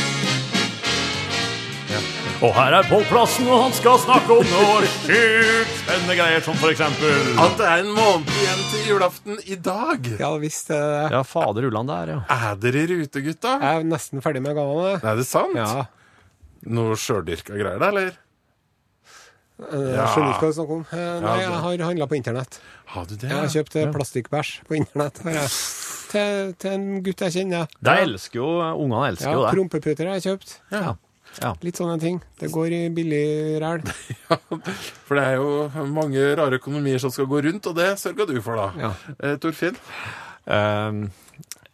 S3: Og her er Pål Plassen, og han skal snakke om noe sjukt spennende greier, som for eksempel
S1: At det er en måned igjen til julaften i dag!
S2: Ja visst er det det.
S3: Ja, fader ulland det er, ja.
S1: Er dere i rute, gutta?
S2: Jeg er nesten ferdig med gavene.
S1: Er det sant?
S2: Ja.
S1: Noe sjøldyrka greier, da, eller?
S2: Jeg
S1: Ja.
S2: skjønner ikke hva du snakker om. Eh, Nei, jeg har handla på internett.
S1: Har du det?
S2: Jeg har kjøpt eh, plastikkbæsj på internett. har jeg. Til, til en gutt jeg kjenner.
S3: De elsker jo, ungene elsker
S2: Ja,
S3: jo det.
S2: Prompeputer har jeg kjøpt.
S3: Ja. Ja.
S2: Litt sånne ting. Det går i billig ræl.
S1: ja, For det er jo mange rare økonomier som skal gå rundt, og det sørga du for, da.
S2: Ja.
S1: Eh, Torfinn?
S3: Um,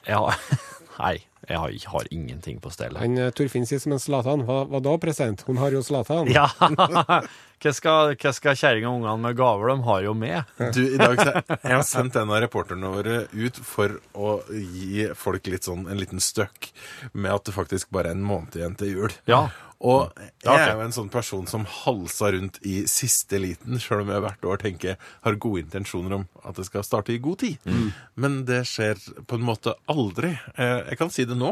S3: ja. Nei, jeg har, jeg har ingenting på stell.
S2: Han eh, Torfinn sier som en Zlatan. Hva, hva da, president? Hun har jo Zlatan.
S3: Ja, hva skal, hva skal kjerringa og ungene med gaver? De har jo med.
S1: Du, i dag så Jeg har sendt en av reporterne våre ut for å gi folk litt sånn en liten støkk med at det faktisk bare er en måned igjen til jul.
S3: Ja.
S1: Og jeg er jo en sånn person som halser rundt i siste liten, sjøl om jeg hvert år tenker har gode intensjoner om at det skal starte i god tid. Men det skjer på en måte aldri. Eh, Jeg kan si det nå.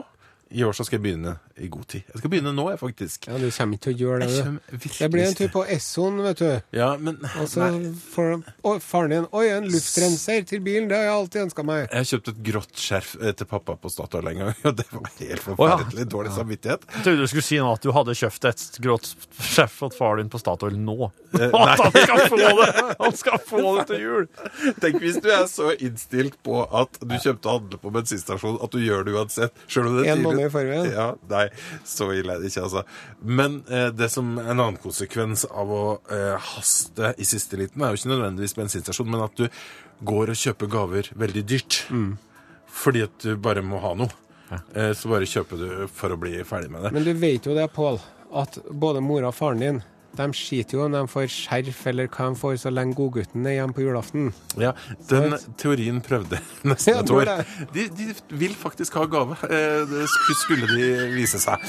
S1: I år så skal jeg begynne i god tid. Jeg skal begynne nå, jeg, faktisk.
S2: Ja, du kommer ikke til å gjøre det.
S1: Jeg
S2: blir en tur på Essoen, vet du.
S1: Ja, men
S2: Og så får faren din Oi, en luftrenser til bilen. Det har jeg alltid ønska meg.
S1: Jeg har kjøpt et grått skjerf eh, til pappa på Statoil en gang, og det var helt
S3: ja.
S1: forferdelig dårlig samvittighet.
S3: Jeg trodde du skulle si nå at du hadde kjøpt et grått skjerf til far din på Statoil nå.
S1: Eh,
S3: At han skal få det! Han skal få det til jul!
S1: Tenk hvis du er så innstilt på at du kjøpte handle på bensinstasjon at du gjør det uansett. Selv om det er
S2: I forveien.
S1: Ja, nei, så ille er det ikke, altså. Men eh, det som er en annen konsekvens av å eh, haste i siste liten, er jo ikke nødvendigvis bensinstasjon, men at du går og kjøper gaver veldig dyrt.
S2: Mm.
S1: Fordi at du bare må ha noe. Eh, så bare kjøper du for å bli ferdig med det.
S2: Men du vet jo det, Pål, at både mora og faren din de skiter jo om de får skjerf eller hva de får, så lenge godgutten er hjemme på julaften.
S1: Ja, Den teorien prøvde nesten et år. De, de vil faktisk ha gave, eh, det skulle de vise seg.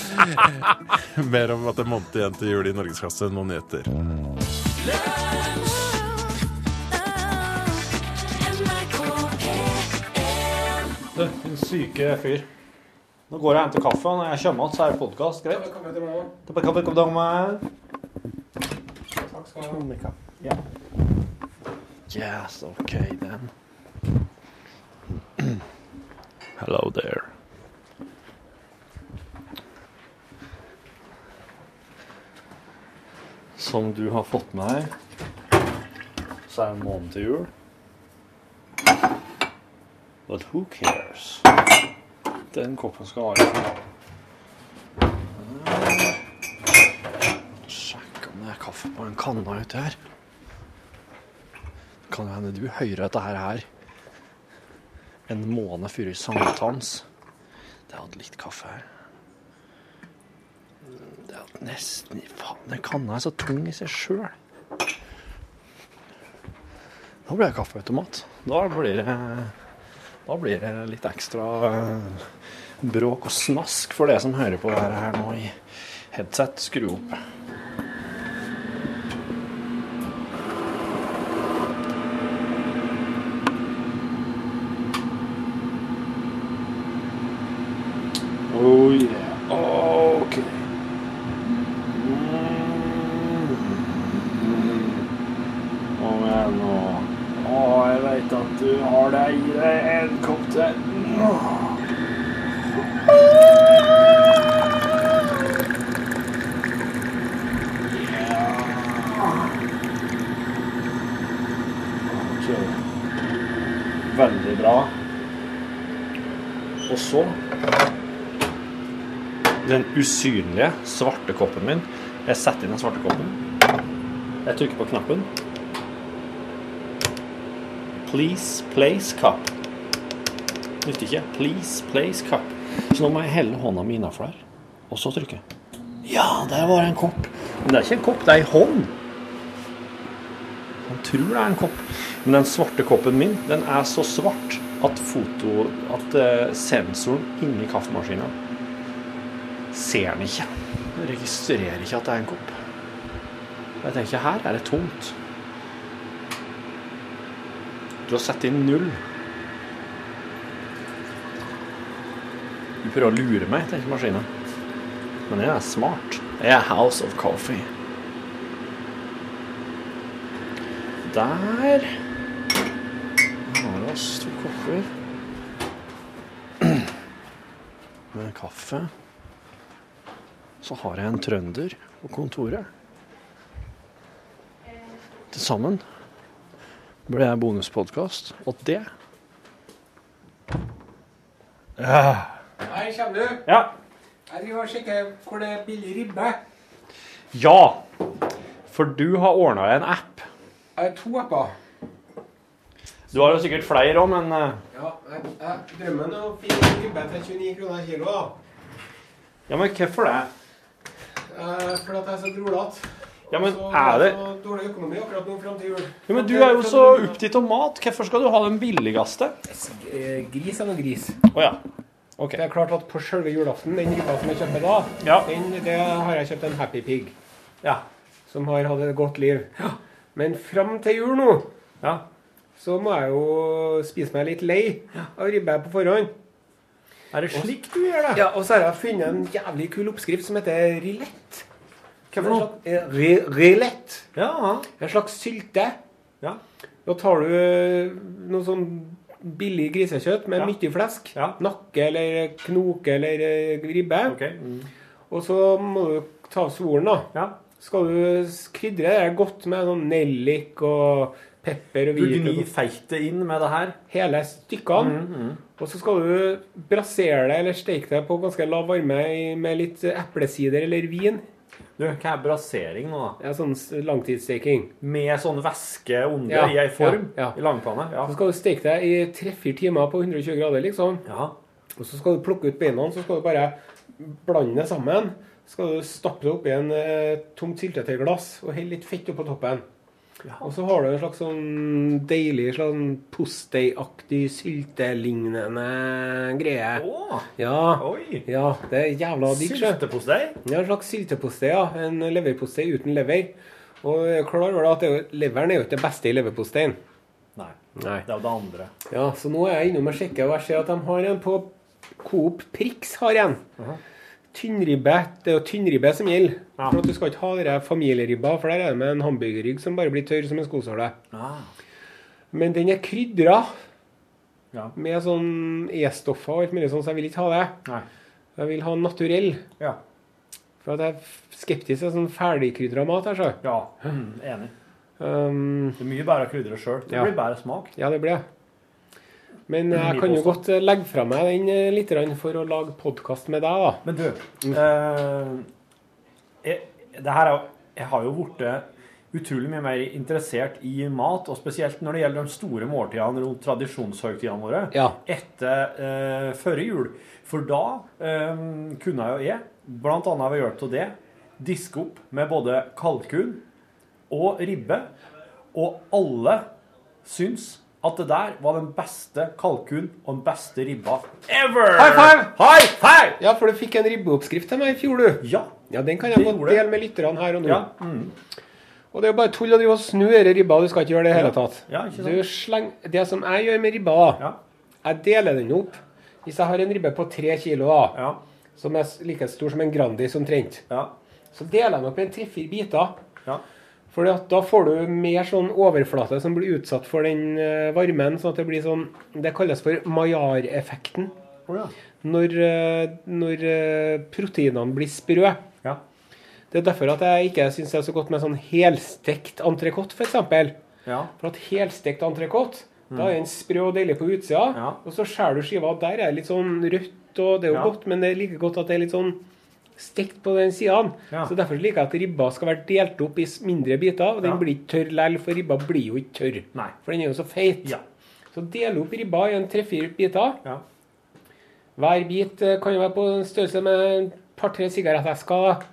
S1: Mer om at det er måned igjen til jul i Norgesklasse noen nyheter.
S3: Din syke fyr. Nå går jeg og henter kaffe, og når jeg kommer tilbake, så er det podkast. Greit?
S2: Ha.
S3: Ja. Yes, okay then. Hello there. Som du har fått med deg, så er det en måned til jul. But who cares? Den koppen skal ha Sjekk om er kaffe på en kanne ute her. Kan jo hende du hører dette her, her en måned før sankthans. Det hadde litt kaffe her. Det hadde nesten Faen, den kanna er så tung i seg sjøl. Da blir det kaffeautomat. Da blir det Da blir det litt ekstra eh, bråk og snask for det som hører på det her nå i headset. Skru opp. Oh yeah. Okay. Kom igjen nå. Å, jeg veit at du har deg i deg en kopp til. Ok. Veldig bra. Og så den usynlige svarte koppen min. Jeg setter inn den svarte koppen. Jeg trykker på knappen. Please place cup. Nytter ikke. Please place cup. Så nå må jeg helle hånda mi innafor der, og så trykke. Ja, der var det en kopp. Men det er ikke en kopp, det er ei hånd. Han tror det er en kopp. Men den svarte koppen min, den er så svart at foto At eh, sensoren inni kaffemaskina ser den ikke. Den registrerer ikke at det er en kopp. Jeg tenker her er det tomt. Du har satt inn null. Du prøver å lure meg, tenker maskinen. Men jeg er smart. Jeg er House of Coffee. Der har vi oss to kopper med kaffe. Så har jeg en trønder på kontoret. Til sammen ble jeg bonuspodkast. Og det
S2: Her kommer du.
S3: Ja.
S2: Jeg driver og sjekker hvor det er billig ribbe.
S3: Ja! For du har ordna en app.
S2: Jeg har to apper.
S3: Du har jo sikkert flere òg, men eh,
S2: Ja, jeg, jeg drømmer om å finne ribbe til 29 kroner kilo.
S3: Ja, men hvorfor det?
S2: Eh, fordi at jeg er så drolete.
S3: Ja, men
S2: så
S3: er det
S2: så dårlig økonomi akkurat nå fram til jul.
S3: Ja, men Du er jo så opptatt av mat. Hvorfor skal du ha den billigste?
S2: Eh, Gris er noe gris.
S3: Å ja. OK.
S2: Det er klart at på selve julaften, den ribba som jeg kjøper da,
S3: Ja.
S2: den, det har jeg kjøpt en Happy Pig.
S3: Ja.
S2: Som har hatt et godt liv. Ja. Men fram til jul nå,
S3: ja.
S2: så må jeg jo spise meg litt lei av ribbe på forhånd.
S3: Er det slik du gjør det?
S2: Ja, Og så har jeg funnet en jævlig kul oppskrift som heter rillett.
S3: Hva for noe?
S2: Eh, rillett.
S3: Ja.
S2: En slags sylte.
S3: Ja.
S2: Da tar du eh, noe sånn billig grisekjøtt med
S3: Ja.
S2: mye flesk.
S3: Ja.
S2: Nakke eller knoke eller eh, ribbe.
S3: OK. Mm.
S2: Og så må du ta av svoren, da.
S3: Ja.
S2: Skal du krydre det godt med sånn nellik og pepper og
S3: Du
S2: hvitløk
S3: gnir feitet inn med det her.
S2: hele stykkene.
S3: Mm,
S2: Og så skal du brasere det eller steke det på ganske lav varme med litt eplesider eller vin.
S3: Du, hva er brasering nå, da?
S2: Ja, sånn langtidssteking.
S3: Med sånn væske under
S2: Ja,
S3: i ei form
S2: ja, ja.
S3: i langpanne? Ja.
S2: Så skal du steke det i tre-fire timer på 120 grader, liksom.
S3: ja.
S2: Og så skal du plukke ut beina, så skal du bare blande det sammen. Så skal du stappe det oppi en eh, tomt syltetøyglass og helle litt fett oppå toppen.
S3: Ja.
S2: Og så har du en slags sånn deilig sånn posteiaktig syltelignende greie.
S3: Å,
S2: Ja.
S3: oi!
S2: ja, det er jævla digg.
S3: Syltepostei?
S2: Ja, en slags syltepostei, ja. En leverpostei uten lever. Og jeg er klar over at er leveren er jo ikke det beste i leverposteien.
S3: Nei.
S2: Nei.
S3: Det er jo det andre.
S2: Ja, så nå er jeg innom og sjekker, og jeg ser at de har en på Coop Prix har en. Tynnribbe. Det er jo tynnribbe som gjelder.
S3: Ja.
S2: For at Du skal ikke ha dere familieribba, for der er det med en hamburgerrygg som bare blir tørr som en skosåle.
S3: Ah.
S2: Men den er krydra
S3: Ja.
S2: med sånn E-stoffer og alt mulig sånn, så jeg vil ikke ha det.
S3: Nei.
S2: Jeg vil ha naturell.
S3: Ja.
S2: For at jeg er skeptisk til sånn ferdigkrydra mat. her, så.
S3: ja. Mm, enig.
S2: Um,
S3: Det er mye bedre å krydre sjøl. Det
S2: Ja.
S3: blir bedre smak.
S2: ja, det blir det. Men jeg kan jo godt eh, legge fra meg den eh, litt for å lage podkast med deg, da.
S3: Men du eh, jeg, det her er, jeg har jo blitt utrolig mye mer interessert i mat, og spesielt når det gjelder de store måltidene rundt tradisjonshøytidene våre
S2: Ja.
S3: etter eh, førre jul. For da eh, kunne jo jeg, annet ved hjelp av det, diske opp med både kalkun og ribbe, og alle syns at det der var den beste kalkun og den beste ribba ever!
S2: High five!
S3: High five!
S2: Ja, for du fikk en ribbeoppskrift til meg i fjor, du.
S3: Ja.
S2: Ja, Den kan jeg
S3: Det
S2: godt dele med lytterne her og nå.
S3: Ja. Mm.
S2: Og det er jo bare tull å drive og snu denne ribba. Du skal ikke gjøre det i hele tatt.
S3: Ja, ikke sant?
S2: Du sleng, det som jeg gjør med ribba,
S3: Ja.
S2: jeg deler den opp. Hvis jeg har en ribbe på tre kilo, da,
S3: Ja.
S2: som er like stor som en Grandis omtrent,
S3: Ja.
S2: så deler jeg den opp i en tre-fire biter.
S3: Ja.
S2: Fordi at da får du mer sånn overflate som blir utsatt for den eh, varmen. sånn at det blir sånn Det kalles for Maillard-effekten.
S3: Oh, ja.
S2: Når, eh, når eh, proteinene blir sprø.
S3: Ja.
S2: Det er derfor at jeg ikke syns det er så godt med sånn helstekt entrecôte, f.eks.
S3: Ja.
S2: For at helstekt entrecôte, da er den sprø og deilig på utsida.
S3: Mm. Ja.
S2: Og så skjærer du skiva, der er det litt sånn rødt, og det er jo godt, men det er like godt at det er litt sånn stekt på den sida.
S3: Ja.
S2: Så derfor liker jeg at ribba skal være delt opp i mindre biter. Og den
S3: Ja.
S2: blir ikke tørr likevel, for ribba blir jo ikke tørr.
S3: Nei.
S2: For den er jo så feit.
S3: Ja.
S2: Så del opp ribba i en tre-fire biter.
S3: Ja.
S2: Hver bit eh, kan jo være på en størrelse med et par-tre sigarettesker.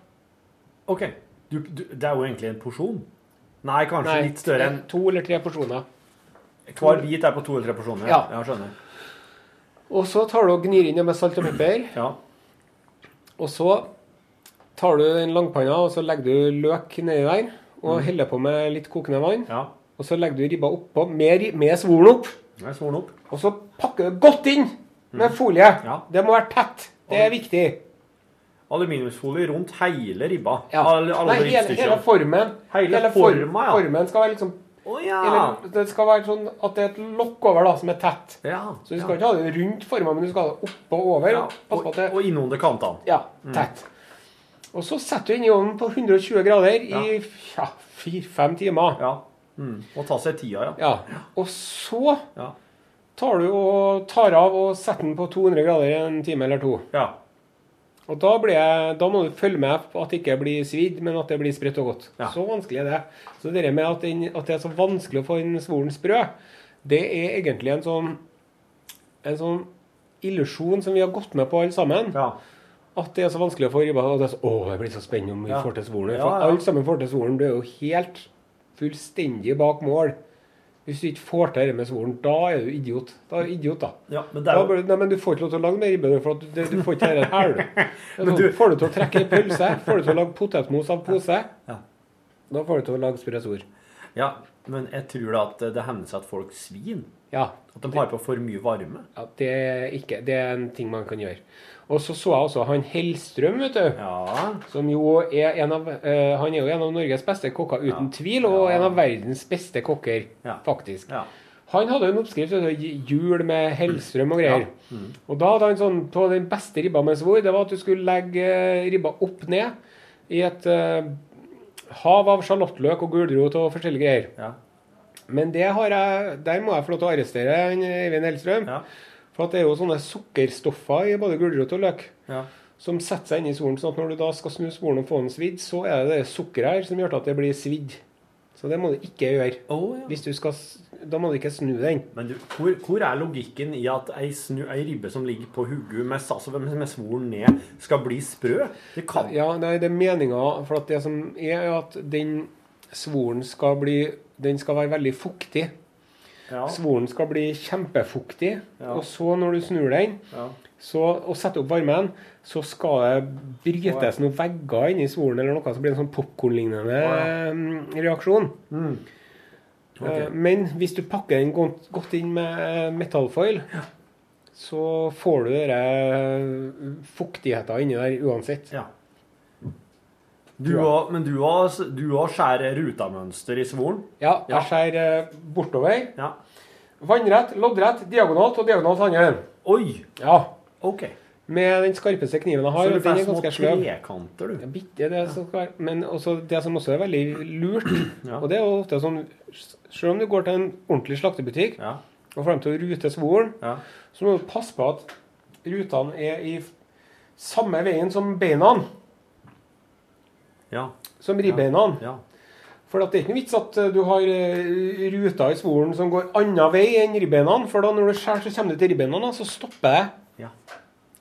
S3: OK. Du, du, det er jo egentlig en porsjon. Nei, kanskje
S2: Nei,
S3: litt større enn
S2: to eller tre porsjoner.
S3: Hver bit er på to eller tre porsjoner?
S2: Ja.
S3: ja skjønner.
S2: Og så tar du og gnir inn det med salt og pepper.
S3: Ja.
S2: Og så tar du den langpanna, og så legger du løk nedi der. Og heller på med litt kokende vann.
S3: ja.
S2: Og så legger du ribba oppå med, med svoren opp.
S3: Opp.
S2: Og så pakker du godt inn med folie.
S3: Ja.
S2: Det må være tett. Det er viktig.
S3: Aluminiumsfolie rundt hele ribba.
S2: Ja.
S3: Alle, alle
S2: Nei, hele, hele formen.
S3: Hele
S2: form-
S3: forma, ja.
S2: Formen skal være liksom
S3: Å ja.
S2: Eller det skal være sånn at det er et lokk over da, som er tett.
S3: ja.
S2: Så du skal ikke ha det rundt forma, men du skal ha det oppå og over.
S3: ja. Og,
S2: det
S3: og innunder kantene.
S2: Ja, tett. Og så setter du inn i ovnen på 120 grader i ja, fire-fem timer.
S3: Ja. Mm. Og ta seg tida, ja.
S2: Ja. Og så
S3: Ja.
S2: tar du og tar av og setter den på 200 grader i en time eller to.
S3: ja.
S2: Og da, jeg, da må du følge med på at det ikke blir svidd, men at det blir sprøtt og godt.
S3: Ja.
S2: Så vanskelig er det. Så det med at, den, at det er så vanskelig å få den svoren sprø, det er egentlig en sånn en sånn illusjon som vi har gått med på alle sammen.
S3: ja.
S2: At det er så vanskelig å få ribba. Og det er så, å, det blir så spennende om vi
S3: Ja.
S2: får til svoren. For alle sammen får til svoren. Du er jo helt fullstendig bak mål. Hvis du ikke får til dette med svoren, da er du idiot. Da er du idiot, da.
S3: ja. Men
S2: Da
S3: er jo
S2: blir, nei, men du får ikke lov til å lage mer ribbe, for du, du får ikke dette her. er sånn,
S3: du-
S2: Får du til å trekke ei pølse, får du til å lage potetmos av pose,
S3: Ja.
S2: da får du til å lage sprø.
S3: Ja, men jeg tror da at det hender seg at folk svin
S2: Ja,
S3: At de har på for mye varme?
S2: ja det, er ikke, det er en ting man kan gjøre. Og så så jeg også han Hellstrøm, vet du.
S3: Ja.
S2: Som jo er en av uh, Han er jo en av Norges beste kokker, uten tvil, og
S3: Ja.
S2: en av verdens beste kokker,
S3: Ja.
S2: faktisk.
S3: Ja.
S2: Han hadde en oppskrift, jul med Hellstrøm og greier. Og da hadde han sånn på den beste ribba med svor, det var at du skulle legge eh, ribba opp ned i et uh, hav av sjalottløk og gulrot og forskjellige greier. Men det har jeg, der må jeg få lov til å arrestere Eivind Hellstrøm.
S3: Ja.
S2: For det er jo sånne sukkerstoffer i både gulrot og løk
S3: ja.
S2: som setter seg inn i svoren. sånn at når du da skal snu svoren og få den svidd, så er det det sukkeret her som gjør at det blir svidd. Så det må du ikke gjøre.
S3: Oh, ja.
S2: Hvis du skal, da må du ikke snu den.
S3: Men du, hvor, hvor er logikken i at ei, snu, ei ribbe som ligger på hodet med, altså med, med svoren ned, skal bli sprø? Det kan
S2: Ja, nei, det er meninga, for det som er, er at den svoren skal bli Den skal være veldig fuktig.
S3: Ja.
S2: Svoren skal bli kjempefuktig.
S3: Ja.
S2: Og så, når du snur den,
S3: ja.
S2: så, og setter opp varmen, så skal det brytes noen vegger inni svoren eller noe, så blir det en sånn popkornlignende mm, reaksjon.
S3: Mm.
S2: Okay. Men hvis du pakker den godt, inn med metallfoil, så får du denne fuktigheten inni der uansett.
S3: ja. Du har, men du har, du har skjære rutamønster i svoren?
S2: Ja,
S3: Ja.
S2: jeg skjærer eh, bortover.
S3: Ja.
S2: Vannrett, loddrett, diagonalt og diagonalt andre.
S3: Oi!
S2: Ja.
S3: OK.
S2: Med den skarpeste kniven jeg
S3: Så
S2: har.
S3: du
S2: og
S3: får små trekanter, du.
S2: Ja, bitte det som skal. Men også det som også er veldig lurt,
S3: Ja.
S2: og det er jo ofte sånn Selv om du går til en ordentlig slaktebutikk
S3: Ja.
S2: og får dem til å rute svoren,
S3: Ja.
S2: så må du passe på at rutene er i samme veien som beina.
S3: Ja.
S2: Som ribbeina.
S3: ja.
S2: For at det er ikke noe vits at eh, du har eh, ruter i svoren som går annen vei enn ribbeina. For da når du skjærer, så kommer du til ribbeina, da, så stopper det.
S3: ja.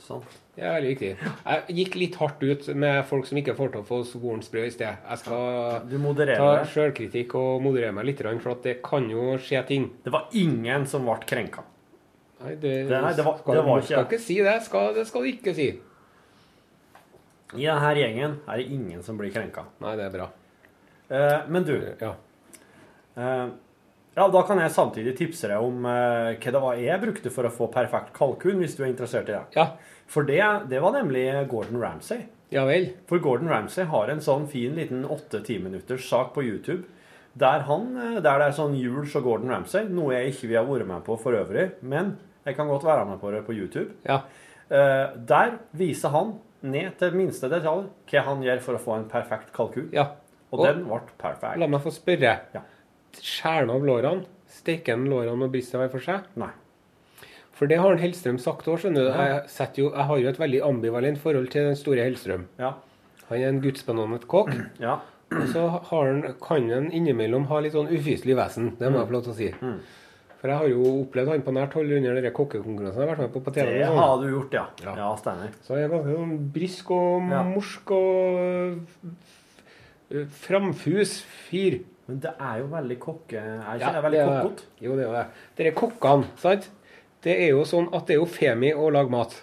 S3: Sånn.
S2: Det er veldig viktig. Jeg gikk litt hardt ut med folk som ikke får til å få svoren sprø i sted. Jeg skal
S3: Du
S2: ta sjølkritikk og moderere meg litt, for at det kan jo skje ting.
S3: Det var ingen som ble krenka.
S2: Nei, det,
S3: Det- nei, det var-
S2: skal,
S3: det var
S2: du skal
S3: ikke-
S2: ikke si det. Skal, det skal du ikke si.
S3: I denne gjengen er det ingen som blir krenka.
S2: Nei, det er bra.
S3: Eh, men du,
S2: Ja.
S3: eh, ja, da kan jeg samtidig tipse deg om eh, hva det var jeg brukte for å få perfekt kalkun, hvis du er interessert i det.
S2: Ja.
S3: For det, det var nemlig Gordon Ramsay.
S2: ja vel.
S3: For Gordon Ramsay har en sånn fin liten 8-10 minutters sak på YouTube der, han, eh, der det er sånn Jules og Gordon Ramsay, noe jeg ikke vil ha vært med på for øvrig, men jeg kan godt være med på det på YouTube.
S2: Ja.
S3: Eh, der viser han ned til minste detalj hva han gjør for å få en perfekt kalkun.
S2: ja.
S3: Og,
S2: Og-
S3: den ble perfekt.
S2: La meg få spørre.
S3: Ja.
S2: Skjærer han av lårene? Steker han lårene og brystet hver for seg?
S3: Nei.
S2: For det har han Hellstrøm sagt òg, skjønner du. Jeg, jo, jeg har jo et veldig ambivalent forhold til den store Hellstrøm.
S3: Ja.
S2: Han er en gudsbenådet kokk.
S3: Ja.
S2: Og så har han, kan han innimellom ha litt sånn ufyselig vesen. Det må jeg få lov til å si.
S3: Mm.
S2: For jeg har jo opplevd han på nært hold under de kokkekonkurransene jeg har vært med på på TV.
S3: Det har du gjort, ja.
S2: Ja.
S3: Ja, stemmer.
S2: Så jeg er ganske sånn brysk og
S3: Ja.
S2: morsk og øh, framfus fyr.
S3: Men det er jo veldig kokke... Er ikke
S2: Ja,
S3: det veldig kokkete?
S2: Jo, det er det. Dere kokkene, sant? Det er jo sånn at det er jo femi å lage mat.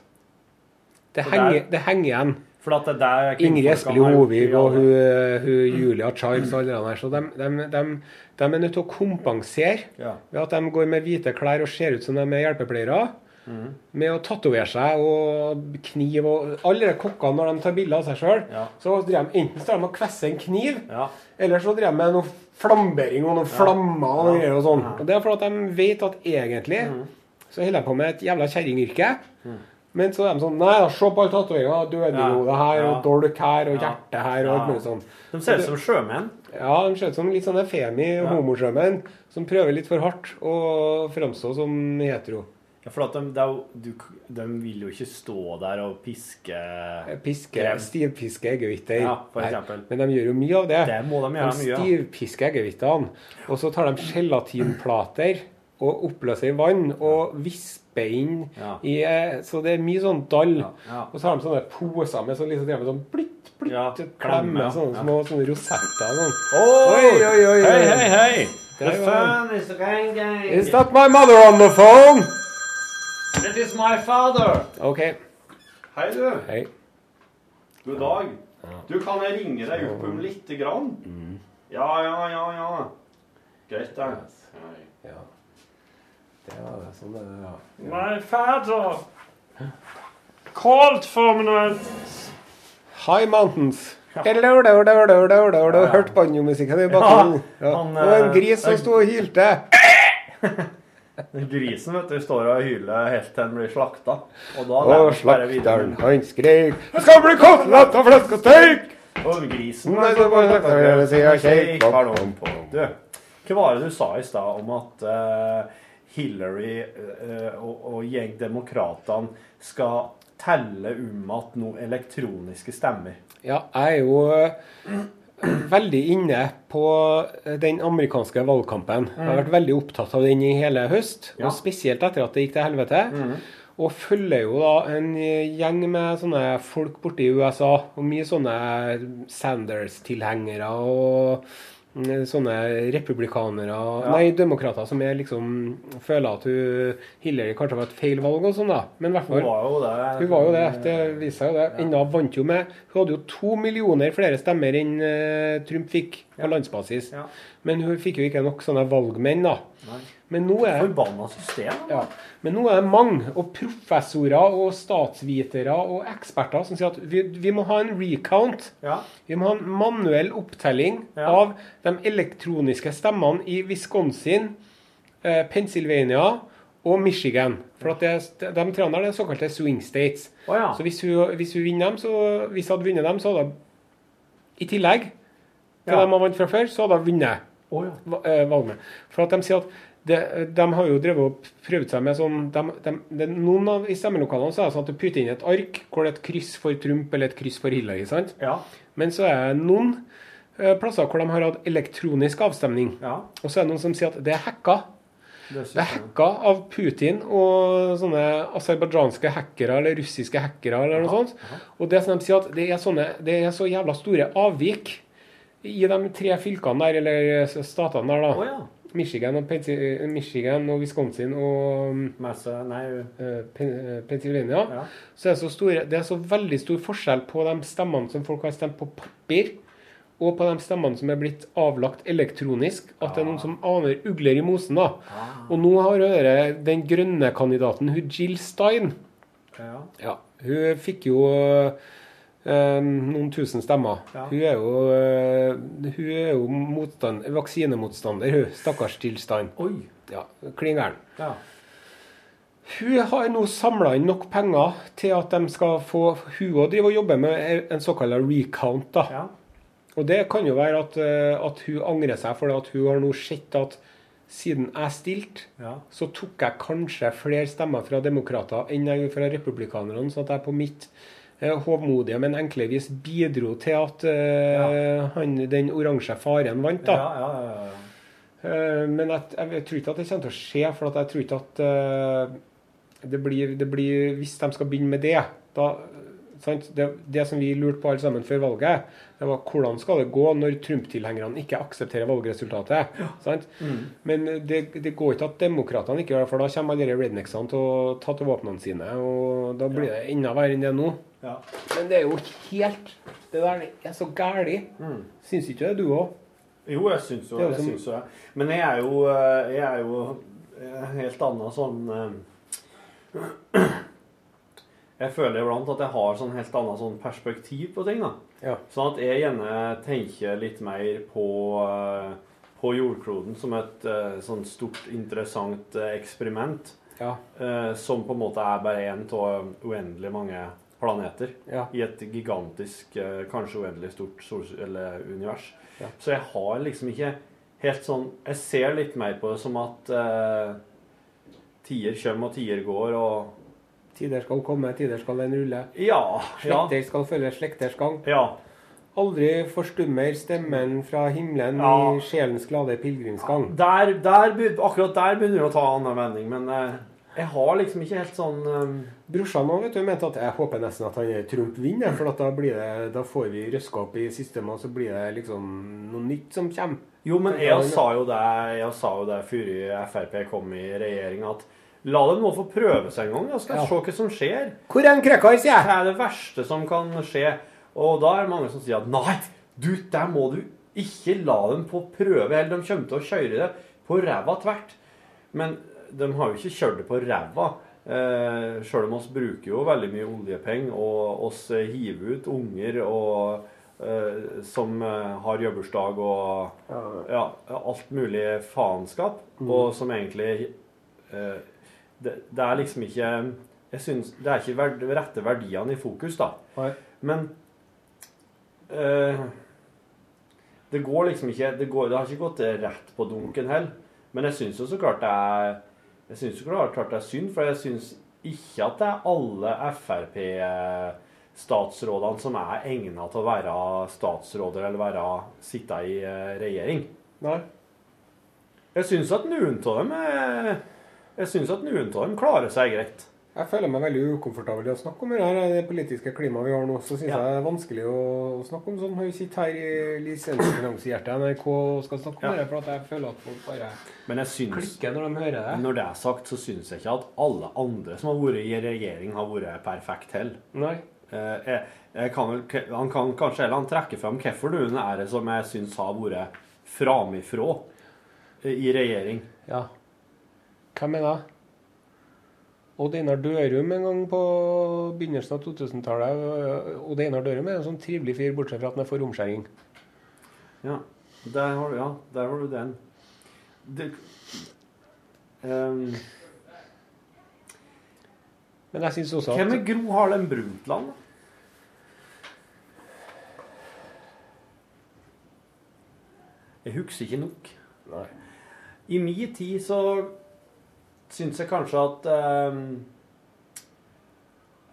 S2: Det henger, det henger igjen.
S3: For det der
S2: Ingrid Espelid Hovig og hun, hun Julia Charles og alle de der. Så de, de, de, de er nødt til å kompensere
S3: Ja.
S2: ved at de går med hvite klær og ser ut som de er hjelpepleiere.
S3: Mm.
S2: Med å tatovere seg og kniv og Alle de kokkene, når de tar bilder av seg sjøl,
S3: Ja.
S2: så driver de enten står de og kvesser en kniv,
S3: Ja.
S2: eller så driver de med noe flambering og noen flammer og
S3: noen
S2: greier og sånn. Og Det er fordi de vet at egentlig så holder de på med et jævla kjerringyrke. Men så er de sånn Nei da, se på alle tatoveringene. Dødehode
S3: Ja.
S2: her,
S3: Ja.
S2: og dolk her, og
S3: Ja.
S2: hjerte her, og alt mulig sånn.
S3: De ser ut som sjømenn.
S2: Ja, de ser ut som litt sånne femi
S3: Ja.
S2: homosjømenn som prøver litt for hardt å framstå som hetero.
S3: Ja, for de, de, er de vil jo ikke stå der og piske
S2: Piske, stivpiske eggehviter.
S3: Ja, for
S2: Nei. Men de gjør jo mye av det.
S3: Det må de
S2: De
S3: gjøre mye av.
S2: stivpisker eggehvitene, og så tar de gelatinplater og oppløser i vann og visper inn
S3: Ja.
S2: i eh, Så det er mye sånn dall.
S3: Ja, ja.
S2: Og så har de sånne poser med sånn, liksom, sånn blitt, blitt,
S3: Ja,
S2: klemme, sånne
S3: Ja.
S2: små sånne rosetter sånn.
S3: Oi,
S2: oi, oi, oi.
S3: Hei, hei, hei! The phone is ringing.
S2: Is that my mother on the phone?
S3: It is my father.
S2: OK.
S3: Hei, du.
S2: Hei.
S3: God dag. Du, kan jeg ringe deg opp om lite grann? Ja, ja, ja, ja. Greit, det.
S2: Ja. Det var det sånn det ja.
S3: My father called for me
S2: High Mountains. Hello. Hørte banjomusikken i bakgrunnen. Ja.
S3: han,
S2: Og en
S3: eh,
S2: gris som sto og hylte.
S3: Grisen vet du, står og hyler helt til den blir slakta. Og da
S2: Og slakteren, han skrek Det skal bli kotelett og flesk
S3: Og grisen
S2: Nei, det var slakteren, sier
S3: Har. Du, hva var det du sa i stad om at eh, Hillary eh, og, og gjengdemokratene skal telle om at noen elektroniske stemmer?
S2: Ja, jeg er jo eh, veldig inne på eh, den amerikanske valgkampen. Jeg har vært veldig opptatt av den i hele høst,
S3: Ja.
S2: og spesielt etter at det gikk til helvete. Og følger jo da en gjeng med sånne folk borte i USA, og mye sånne Sanders-tilhengere og mm, sånne republikanere Nei, demokrater som er liksom føler at hun Hillary kanskje var et feil valg og sånn, da. Men i hvert
S3: Hun
S2: fall
S3: var jo det.
S2: hun var jo det. Det viste seg jo det. Enda vant jo med Hun hadde jo to millioner flere stemmer enn eh, Trump fikk på landsbasis.
S3: Ja.
S2: Men hun fikk jo ikke nok sånne valgmenn, da.
S3: Nei.
S2: Men nå er
S3: Forbanna system.
S2: ja. Men nå er det mange, og professorer og statsvitere og eksperter, som sier at vi, vi må ha en recount.
S3: Ja.
S2: Vi må ha en manuell opptelling
S3: Ja.
S2: av de elektroniske stemmene i Wisconsin, eh, Pennsylvania og Michigan. For at det, de tre der er såkalte swing states.
S3: Oh, ja.
S2: Så hvis hun, hvis hun vinner dem, så, hvis hun hadde vunnet dem, så hadde hun i tillegg til
S3: Ja.
S2: dem hun vant fra før, så hadde hun vunnet
S3: oh, ja.
S2: eh. For at de sier at det, de har jo drevet og prøvd seg med sånn de, de, det, Noen av i stemmelokalene så er det sånn at du putter inn et ark hvor det er et kryss for Trump eller et kryss for Hillary. sant?
S3: Ja.
S2: Men så er det noen eh, plasser hvor de har hatt elektronisk avstemning.
S3: ja.
S2: Og så er det noen som sier at det er hacka.
S3: Det
S2: Det er hacka av Putin og sånne aserbajdsjanske hackere eller russiske hackere eller noe sånt. Og det som de sier at det er, sånne, det er så jævla store avvik i de tre fylkene der, eller statene der, da.
S3: Oh, ja.
S2: Michigan, og Pensi- Michigan og Wisconsin og
S3: Massa, Nei,
S2: eh, Pen- eh, Pennsylvania.
S3: ja.
S2: Så er det, så store, det er så veldig stor forskjell på de stemmene som folk har stemt på papir, og på de stemmene som er blitt avlagt elektronisk, at det er noen som aner ugler i mosen. da. Og nå har dere den grønne kandidaten, hun Jill Stein.
S3: ja.
S2: Ja, Hun fikk jo eh, noen tusen stemmer.
S3: Ja.
S2: Hun er jo, eh, hun er jo motstand, vaksinemotstander, hun. Stakkars tilstand.
S3: Oi.
S2: Ja, Klin gæren.
S3: Ja.
S2: Hun har nå samla inn nok penger til at de skal få Hun òg driver og jobber med en såkalt recount. da.
S3: ja.
S2: Og det kan jo være at, eh, at hun angrer seg for at hun har nå sett at siden jeg stilte,
S3: Ja.
S2: så tok jeg kanskje flere stemmer fra demokrater enn jeg gjorde fra republikanerne, så at jeg på mitt eh, hovmodige, men enkle vis bidro til at ja. han, den oransje faren vant. da.
S3: Ja, ja, ja, ja.
S2: Eh, Men jeg, jeg, jeg tror ikke at det kommer til å skje, for at jeg tror ikke at eh, det, blir, det blir Hvis de skal begynne med det, da sant? Det, det som vi lurte på alle sammen før valget, det var hvordan skal det gå når Trump-tilhengerne ikke aksepterer valgresultatet. Sant? Men det, det går ikke at demokratene ikke gjør det, for da kommer alle rednecksene til å ta til våpnene sine, og da blir det enda verre enn det er nå.
S3: Ja.
S2: Men det er jo helt Det der er så gæli. Syns ikke det, du òg?
S3: Jo, jeg syns jo
S2: Det
S3: jeg.
S2: som-
S3: Syns jo. Men jeg er jo, eh, jeg er jo helt anna sånn eh, Jeg føler iblant at jeg har sånn helt annet sånn perspektiv på ting. da.
S2: Ja.
S3: Sånn at jeg gjerne tenker litt mer på, eh, på jordkloden som et eh, sånn stort, interessant eh, eksperiment.
S2: Ja.
S3: eh, Som på en måte er bare en av uendelig mange planeter
S2: Ja.
S3: i et gigantisk, eh, kanskje uendelig stort eller univers.
S2: Ja.
S3: Så jeg har liksom ikke helt sånn Jeg ser litt mer på det som at eh, tider kommer og tider går, og
S2: Tider skal komme, tider skal den rulle.
S3: Ja. Ja.
S2: Slekter skal følge slekters gang.
S3: ja.
S2: Aldri forstummer stemmen fra himmelen
S3: Ja.
S2: i sjelens glade pilegrimsgang.
S3: Der, der, akkurat der begynner det å ta annen vending, men eh, jeg har liksom ikke helt sånn eh,
S2: Brorsan òg mente at jeg håper nesten at han er Trump vinner, for at da, blir det, da får vi røska opp i systemet, og så blir det liksom noe nytt som kommer.
S3: Jo, men jeg sa jo det Jeg sa jo det før Frp kom i regjering, at la dem nå få prøve seg en gang. Da skal
S2: Ja.
S3: se hva som skjer.
S2: Hvor er Krekar, sier jeg!
S3: Hva er det verste som kan skje? Og da er det mange som sier at nei, du, der må du ikke la dem få prøve. Eller de kommer til å kjøre det på ræva tvert. Men de har jo ikke kjørt det på ræva. Eh, Sjøl om oss bruker jo veldig mye oljepenger, og oss hiver ut unger og, eh, som eh, har jobbursdag og ja, alt mulig faenskap, og som egentlig eh, det, det er liksom ikke jeg synes, Det er ikke verd, rette verdiene i fokus, da.
S2: Nei.
S3: Men eh, det går liksom ikke det, går, det har ikke gått rett på dunken heller. Men jeg syns jo så klart det er Jeg synes jo klart det er synd, for jeg syns ikke at det er alle Frp-statsrådene som er egna til å være statsråder eller være, sitte i eh, regjering.
S2: Nei.
S3: Jeg syns at noen av dem dem klarer seg greit.
S2: Jeg føler meg veldig ukomfortabel i å snakke om det her, det politiske klimaet vi har nå. Så syns
S3: Ja.
S2: jeg det er vanskelig å snakke om sånn. Vi sitter her i lisensfinansierte NRK og skal snakke om
S3: Ja.
S2: det, for at jeg føler at folk bare
S3: Men jeg syns
S2: klikker når de hører det.
S3: Når det er sagt, så syns jeg ikke at alle andre som har vært i regjering, har vært perfekt heller. Eh, kan vel, han kan kanskje heller trekke fram hvorfor noen er det som jeg syns har vært framifrå i regjering.
S2: Ja. Hvem er det? Odd Einar Dørum en gang på begynnelsen av 2000-tallet. Odd Einar Dørum er en sånn trivelig fyr, bortsett fra at han er for omskjæring.
S3: Ja, der har du, ja, der har du den. Det, um,
S2: Men jeg syns også at hvem
S3: er Gro Harlem Brundtland? Jeg husker ikke nok.
S2: Nei.
S3: I min tid så syns jeg kanskje at ehm,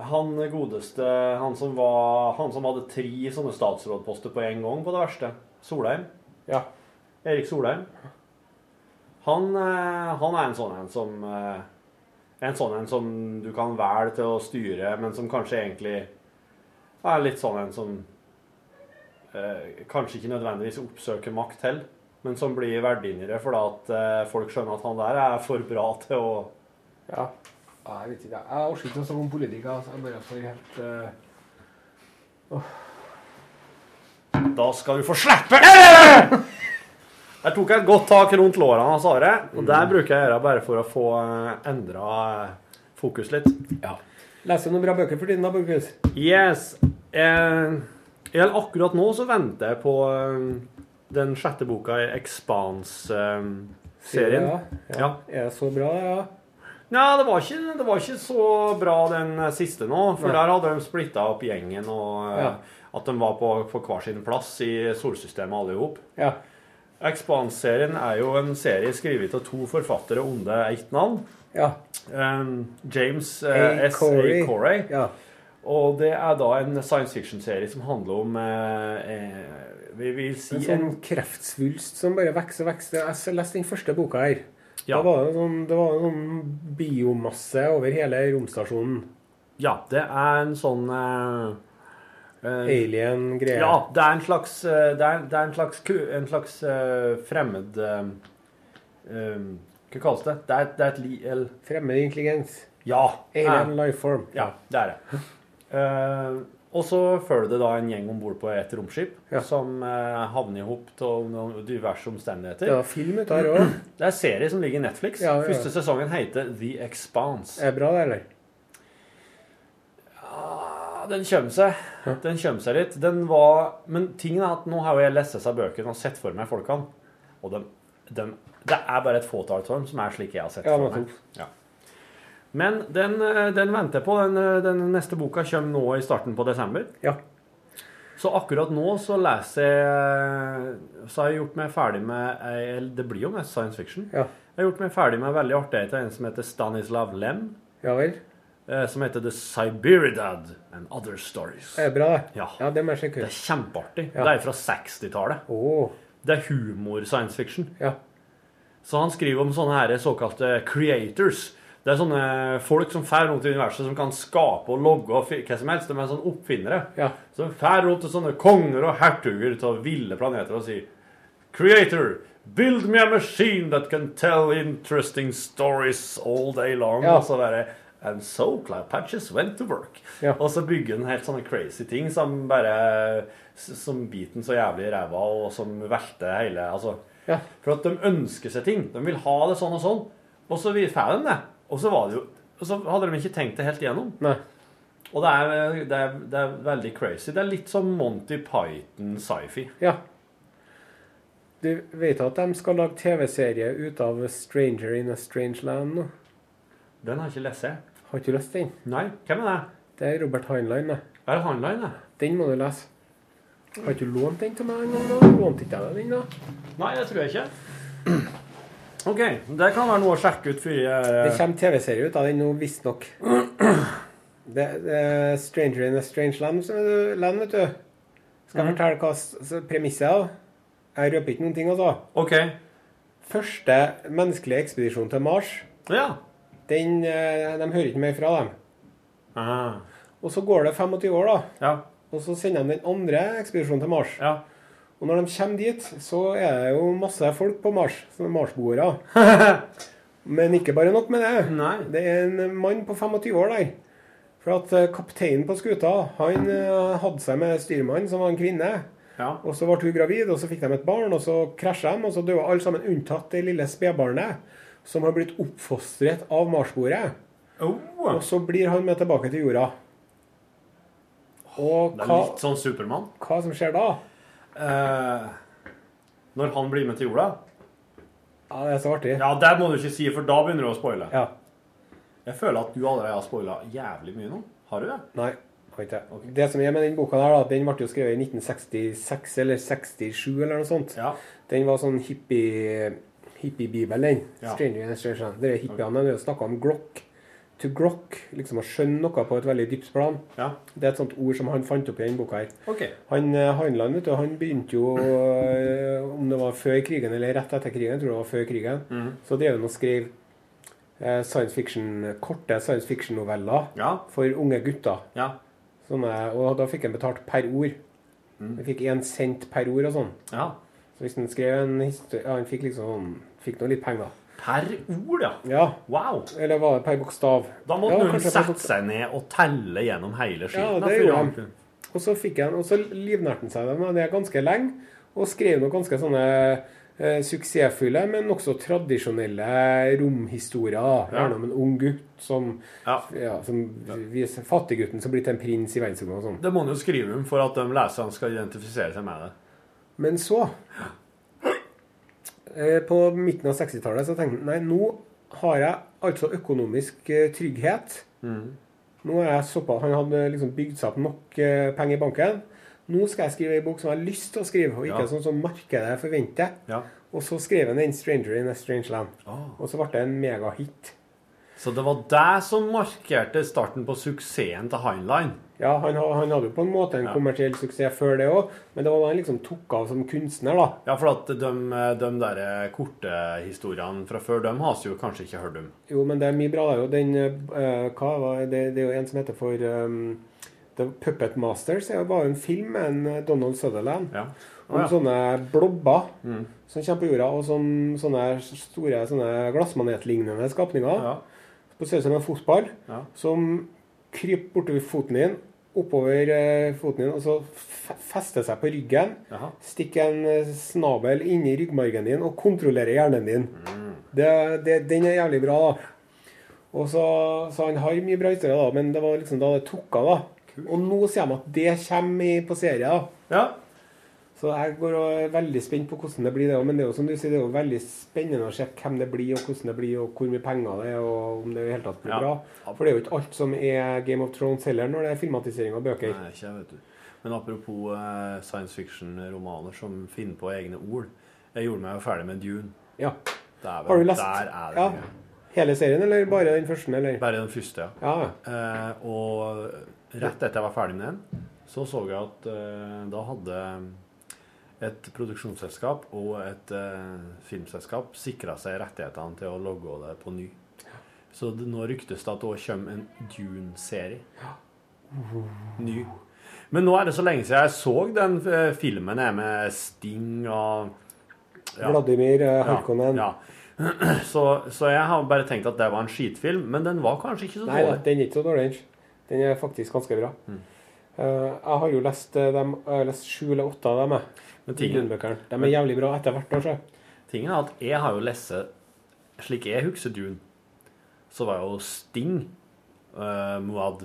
S3: han godeste Han som var Han som hadde tre sånne statsrådposter på en gang, på det verste. Solheim.
S2: Ja.
S3: Erik Solheim. Han, eh, han er en sånn en som eh, En sånn en som du kan velge til å styre, men som kanskje egentlig er litt sånn en som eh, kanskje ikke nødvendigvis oppsøker makt heller, men som blir verdinnere fordi at eh, folk skjønner at han der er for bra til å
S2: Ja. Ja, Jeg vet ikke. jeg. Jeg orker ikke å snakke om politikere. Altså. Jeg bare får helt eh,
S3: Da skal du få slippe! Jeg tok et godt tak rundt lårene hans, Are. Og der bruker jeg å gjøre bare for å få endra fokus litt.
S2: Ja. Leser du noen bra bøker for tiden, da, Borchhus?
S3: Yes. Eh, akkurat nå så venter jeg på eh, den sjette boka i Expans-serien.
S2: Ja.
S3: Ja.
S2: Er det så bra, ja?
S3: Nei, det var, ikke, det var ikke så bra den siste nå, for
S2: Nei.
S3: der hadde de splitta opp gjengen, og eh,
S2: Ja.
S3: at de var på, på hver sin plass i solsystemet alle i hop.
S2: Ja.
S3: Expans-serien er jo en serie skrevet av to forfattere under ett navn.
S2: Ja.
S3: Um, James eh,
S2: A.
S3: S.
S2: Corey.
S3: A. Corey.
S2: ja.
S3: Og det er da en science fiction-serie som handler om eh, eh, Vi vil si
S2: En sånn kreftsvulst som bare vokser og vokser. Jeg leste den første boka her.
S3: Ja.
S2: Da var det, sånn, det var sånn biomasse over hele romstasjonen.
S3: Ja, det er en sånn uh, uh,
S2: Alien-greie.
S3: Ja, det er en slags uh, Det er, det er en slags, en slags eh, fremmed eh, eh, Hva kalles det? Det er, det er et li... el-
S2: Fremmed intelligens.
S3: Ja.
S2: Alien life form.
S3: Ja, det er det. Og så følger det da en gjeng om bord på et romskip
S2: Ja.
S3: som eh, havner i hop noen diverse omstendigheter.
S2: Var film ut her òg.
S3: Det er serie som ligger i Netflix.
S2: Ja, ja.
S3: Første sesongen heter The Expanse.
S2: Er det bra, det, eller?
S3: Ja, den kommer seg. Den kommer seg litt. Den var Men tingen er at nå har jo jeg lest seg bøkene og sett for meg folkene. Og de, de, det er bare et fåtall av dem som er slik jeg har sett
S2: Ja,
S3: for meg. Ja. Men den, eh, den venter på. Den, eh, den neste boka kommer nå i starten på desember.
S2: Ja.
S3: Så akkurat nå så leser jeg Så har jeg gjort meg ferdig med Det blir jo mest science fiction.
S2: Ja.
S3: Jeg har gjort meg ferdig med veldig artig en som heter Stanislav Lem.
S2: Ja vel.
S3: eh, Som heter The Siberidad and Other Stories.
S2: Det Er bra?
S3: Ja.
S2: Ja, det må jeg sjekke
S3: Det er kjempeartig.
S2: Ja.
S3: Det er fra 60-tallet.
S2: Oh.
S3: Det er humor science fiction.
S2: Ja.
S3: Så han skriver om sånne her såkalte creators. Det er sånne folk som fer rundt i universet som kan skape og logge og hva som helst. De er sånne oppfinnere.
S2: Ja.
S3: Som fer rundt til sånne konger og hertuger til ville planeter og sier Creator, build me a machine that can tell interesting stories all day long.
S2: Ja.
S3: Og så bare And so Cloud Patches went to work.
S2: Ja.
S3: Og så bygger han helt sånne crazy ting som bare Som biter så jævlig i ræva, og som velter hele Altså
S2: Ja.
S3: For at de ønsker seg ting. De vil ha det sånn og sånn. Og så vi får de det. Og så var det jo Og så hadde de ikke tenkt det helt igjennom.
S2: Nei.
S3: Og det er, det er, det er veldig crazy. Det er litt som Monty Python sci-fi.
S2: Ja. Du vet at de skal lage TV-serie ut av 'Stranger in a Strange Land' nå?
S3: Den har jeg ikke lest.
S2: Har ikke lest den?
S3: Nei, hvem er det?
S2: Det er Robert Heinlein. det.
S3: Er det Heinlein, det?
S2: Den må du lese. Har ikke du lånt den til meg? Lånte ikke jeg deg den, da?
S3: Nei, det tror jeg ikke. OK. Det kan være noe å sjekke ut før jeg
S2: Det kommer TV-serie ut av den nå, visstnok. Det, det er 'Stranger in a Strange Land', land vet du. Skal jeg fortelle hva premisset er? Jeg røper ikke noen ting, altså.
S3: OK.
S2: Første menneskelige ekspedisjon til Mars,
S3: Ja.
S2: den, eh, de hører ikke mer fra dem.
S3: Ah.
S2: Og så går det 25 år, da.
S3: Ja.
S2: Og så sender de den andre ekspedisjonen til Mars.
S3: Ja.
S2: Og når de kommer dit, så er det jo masse folk på Mars, er marsboere. Men ikke bare nok med det.
S3: Nei.
S2: Det er en mann på 25 år der. For at eh, kapteinen på skuta, han eh, hadde seg med styrmannen, som var en kvinne.
S3: Ja.
S2: Og så ble hun gravid, og så fikk de et barn, og så krasja de, og så døde alle sammen unntatt det lille spedbarnet, som har blitt oppfostret av marsboere.
S3: Oh.
S2: Og så blir han med tilbake til jorda. Og
S3: Det er litt sånn Supermann.
S2: hva som skjer da?
S3: Eh, når han blir med til jorda
S2: Ja, det er så artig.
S3: Ja, det må du ikke si, for da begynner du å spoile.
S2: Ja.
S3: Jeg føler at du allerede har spoila jævlig mye nå. Har du det?
S2: Nei, har ikke det. Det som er med den boka der, da, den ble jo skrevet i 1966 eller 67 eller noe sånt.
S3: Ja.
S2: Den var sånn hippie hippiebibel, den.
S3: Ja.
S2: Stranger Stranger. Det er hippiene okay. snakka om glock. To grok, liksom å skjønne noe på et veldig dypt plan.
S3: Ja.
S2: Det er et sånt ord som han fant opp i denne boka her.
S3: Okay.
S2: Han eh, Heinlein, vet du, han begynte jo eh, Om det var før krigen eller rett etter krigen, jeg tror det var før krigen,
S3: mm.
S2: så drev han og skrev eh, science fiction, korte science fiction-noveller
S3: Ja.
S2: for unge gutter.
S3: Ja.
S2: Sånne, og da fikk han betalt per ord.
S3: Mm.
S2: Han fikk én cent per ord og sånn.
S3: ja.
S2: Så hvis han skrev en historie ja, Han fikk liksom sånn Fikk nå litt penger.
S3: Per ord, ja.
S2: Ja.
S3: Wow.
S2: Eller var det per bokstav?
S3: Da måtte
S2: Ja,
S3: noen sette seg ned og telle gjennom hele skiten.
S2: Ja, det gjorde
S3: han.
S2: Og så så livnærte han seg med det ganske lenge. Og skrev noen ganske sånne eh, suksessfulle, men også tradisjonelle romhistorier. Gjerne om en ung gutt som,
S3: Ja.
S2: ja, som viser fattiggutten som blir til en prins i verdensrommet og sånn.
S3: Det må han jo skrive om for at de leserne skal identifisere seg med det.
S2: Men så På midten av 60-tallet så tenkte han nei, nå har jeg altså økonomisk trygghet. trygghet. Nå er jeg såpass, Han hadde liksom bygd seg opp nok eh, penger i banken. Nå skal jeg skrive ei bok som jeg har lyst til å skrive, og ikke
S3: Ja.
S2: sånn som markedet forventer.
S3: Ja.
S2: Og så skrev han den 'Stranger in a Strange Land'.
S3: Oh.
S2: Og så ble det en megahit.
S3: Så det var det som markerte starten på suksessen til Heinlein.
S2: Ja, han, han hadde jo på en måte en
S3: Ja.
S2: kommersiell suksess før det òg, men det var da han liksom tok av som kunstner, da.
S3: Ja, for at de, de der korte historiene fra før, dem har vi jo kanskje ikke hørt om.
S2: Jo, men det er mye bra. Er jo den uh, Hva var det? Det er jo en som heter for um, The Puppet Masters. Det var jo en film med en eh, Donald Sutherland.
S3: Ja.
S2: Om
S3: ja.
S2: Om sånne blobber
S3: Mm.
S2: som kommer på jorda, og som, sånne store sånne glassmanetlignende skapninger.
S3: Ja.
S2: På størrelse med en fotball.
S3: Ja.
S2: Som kryper bortover foten din, oppover eh, foten din, og så feste seg på ryggen. stikke en eh, snabel inni ryggmargen din og kontrollere hjernen din.
S3: Mm.
S2: Det, det, den er jævlig bra, da. Og så, så han har mye bra historier, da, men det var liksom da det tok av, da. Og nå ser de at det kommer på serie. da.
S3: ja.
S2: Så jeg går og er veldig spent på hvordan det blir. det, Men det er jo som du sier, det er jo veldig spennende å se hvem det blir, og hvordan det blir, og hvor mye penger det er, og om det i hele tatt blir
S3: Ja.
S2: bra. For det er jo ikke alt som er Game of Thrones heller, når det er filmatisering av bøker.
S3: Nei, ikke vet du. Men apropos eh, science fiction-romaner som finner på egne ord. Jeg gjorde meg jo ferdig med Dune.
S2: Ja.
S3: Dæven,
S2: Har du lest
S3: Der er det
S2: ja, hele serien, eller bare den første? eller?
S3: Bare den første, ja.
S2: Ja,
S3: Eh, og rett etter jeg var ferdig med den, så så jeg at eh, da hadde et produksjonsselskap og et eh, filmselskap sikra seg rettighetene til å logge det på ny. Så det, nå ryktes det at det òg kommer en Dune-serie. Ny. Men nå er det så lenge siden jeg så den eh, filmen jeg med Sting og ja.
S2: Vladimir eh,
S3: Ja,
S2: Harkonnen.
S3: ja. Så, så jeg har bare tenkt at det var en skitfilm, men den var kanskje ikke så
S2: Nei da, den er ikke så dårlig. den. Er faktisk ganske bra.
S3: Mm.
S2: Uh, jeg har jo lest, dem, jeg har lest sju eller åtte av dem. jeg.
S3: Men ting,
S2: Dune-bøkene. De er jævlig bra etter hvert. Også.
S3: tingen er at jeg har jo lest slik jeg husker Dune, så var jo Sting uh, Muad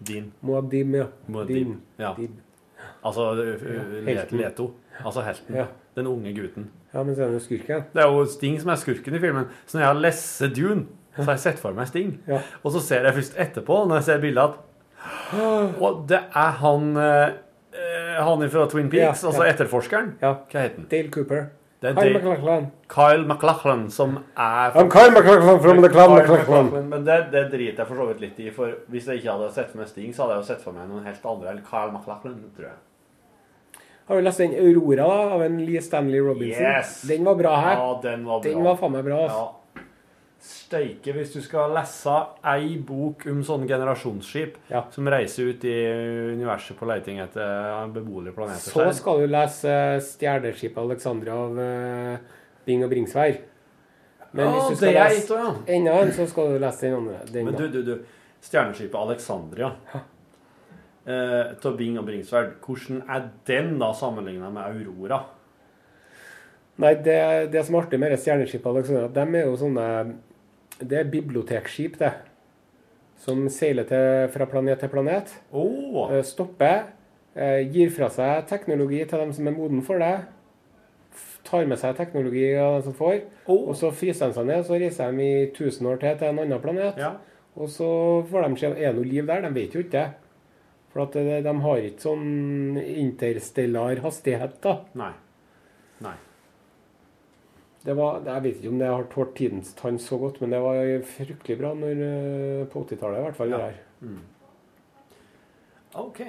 S3: din.
S2: Muadim, ja.
S3: Muad
S2: Din.
S3: ja. Altså
S2: ja.
S3: Leto. Altså helten.
S2: Ja.
S3: Den unge gutten.
S2: ja, men så er det jo skurken.
S3: Det er jo Sting som er skurken i filmen. Så når jeg har lest Dune, så har jeg sett for meg Sting.
S2: Ja.
S3: Og så ser jeg først etterpå, når jeg ser bildet, at Og det er han eh, eh, Han fra Twin Peaks, altså
S2: ja.
S3: etterforskeren.
S2: Ja.
S3: Hva heter han?
S2: Dale Cooper.
S3: Det er
S2: Kyle
S3: McLachlan.
S2: MacLachlan.
S3: Kyle MacLachlan, som er
S2: I'm Kyle MacLachlan from the clan. MacLachlan,
S3: Men det, det driter jeg for så vidt litt i, for hvis jeg ikke hadde sett for meg Sting, så hadde jeg jo sett for meg noen helt andre. Eller Kyle MacLachlan, tror jeg.
S2: Har du lest den Aurora da, av en Lee Stanley Robinson?
S3: Yes.
S2: Den var bra her.
S3: Ja, den var bra.
S2: Den var faen meg bra. ass.
S3: Ja. Steike, hvis du skal lese ei bok om sånne generasjonsskip
S2: Ja.
S3: som reiser ut i universet på leiting etter beboelige planeter
S2: Så skal du lese Stjerneskipet Alexandra' av eh, Bing og Bringsvær. Men
S3: Ja,
S2: hvis du skal lese
S3: ja.
S2: enda en, så skal du lese den andre. Den,
S3: Men du, du, du. Stjerneskipet Alexandria. Eh, til Bing og Bringsvær, Hvordan er den da sammenligna med Aurora?
S2: Nei, det, det som er artig med Stjerneskipet Alexandria, de er jo sånne Det er bibliotekskip, det. Som seiler til, fra planet til planet. Eh, Stopper. eh, Gir fra seg teknologi til dem som er moden for det. Tar med seg teknologi av dem som får.
S3: Oh.
S2: Og så fryser de seg ned, så reiser de i 1000 år til til en annen planet.
S3: Ja.
S2: Og så får de se er det noe liv der. De vet jo ikke det. For at de har ikke sånn interstellar hastighet, da.
S3: Nei. Nei.
S2: Det var, jeg vet ikke om det har tålt tidens tann så godt, men det var fryktelig bra når, eh, på 80-tallet i hvert fall.
S3: Ja.
S2: der.
S3: OK.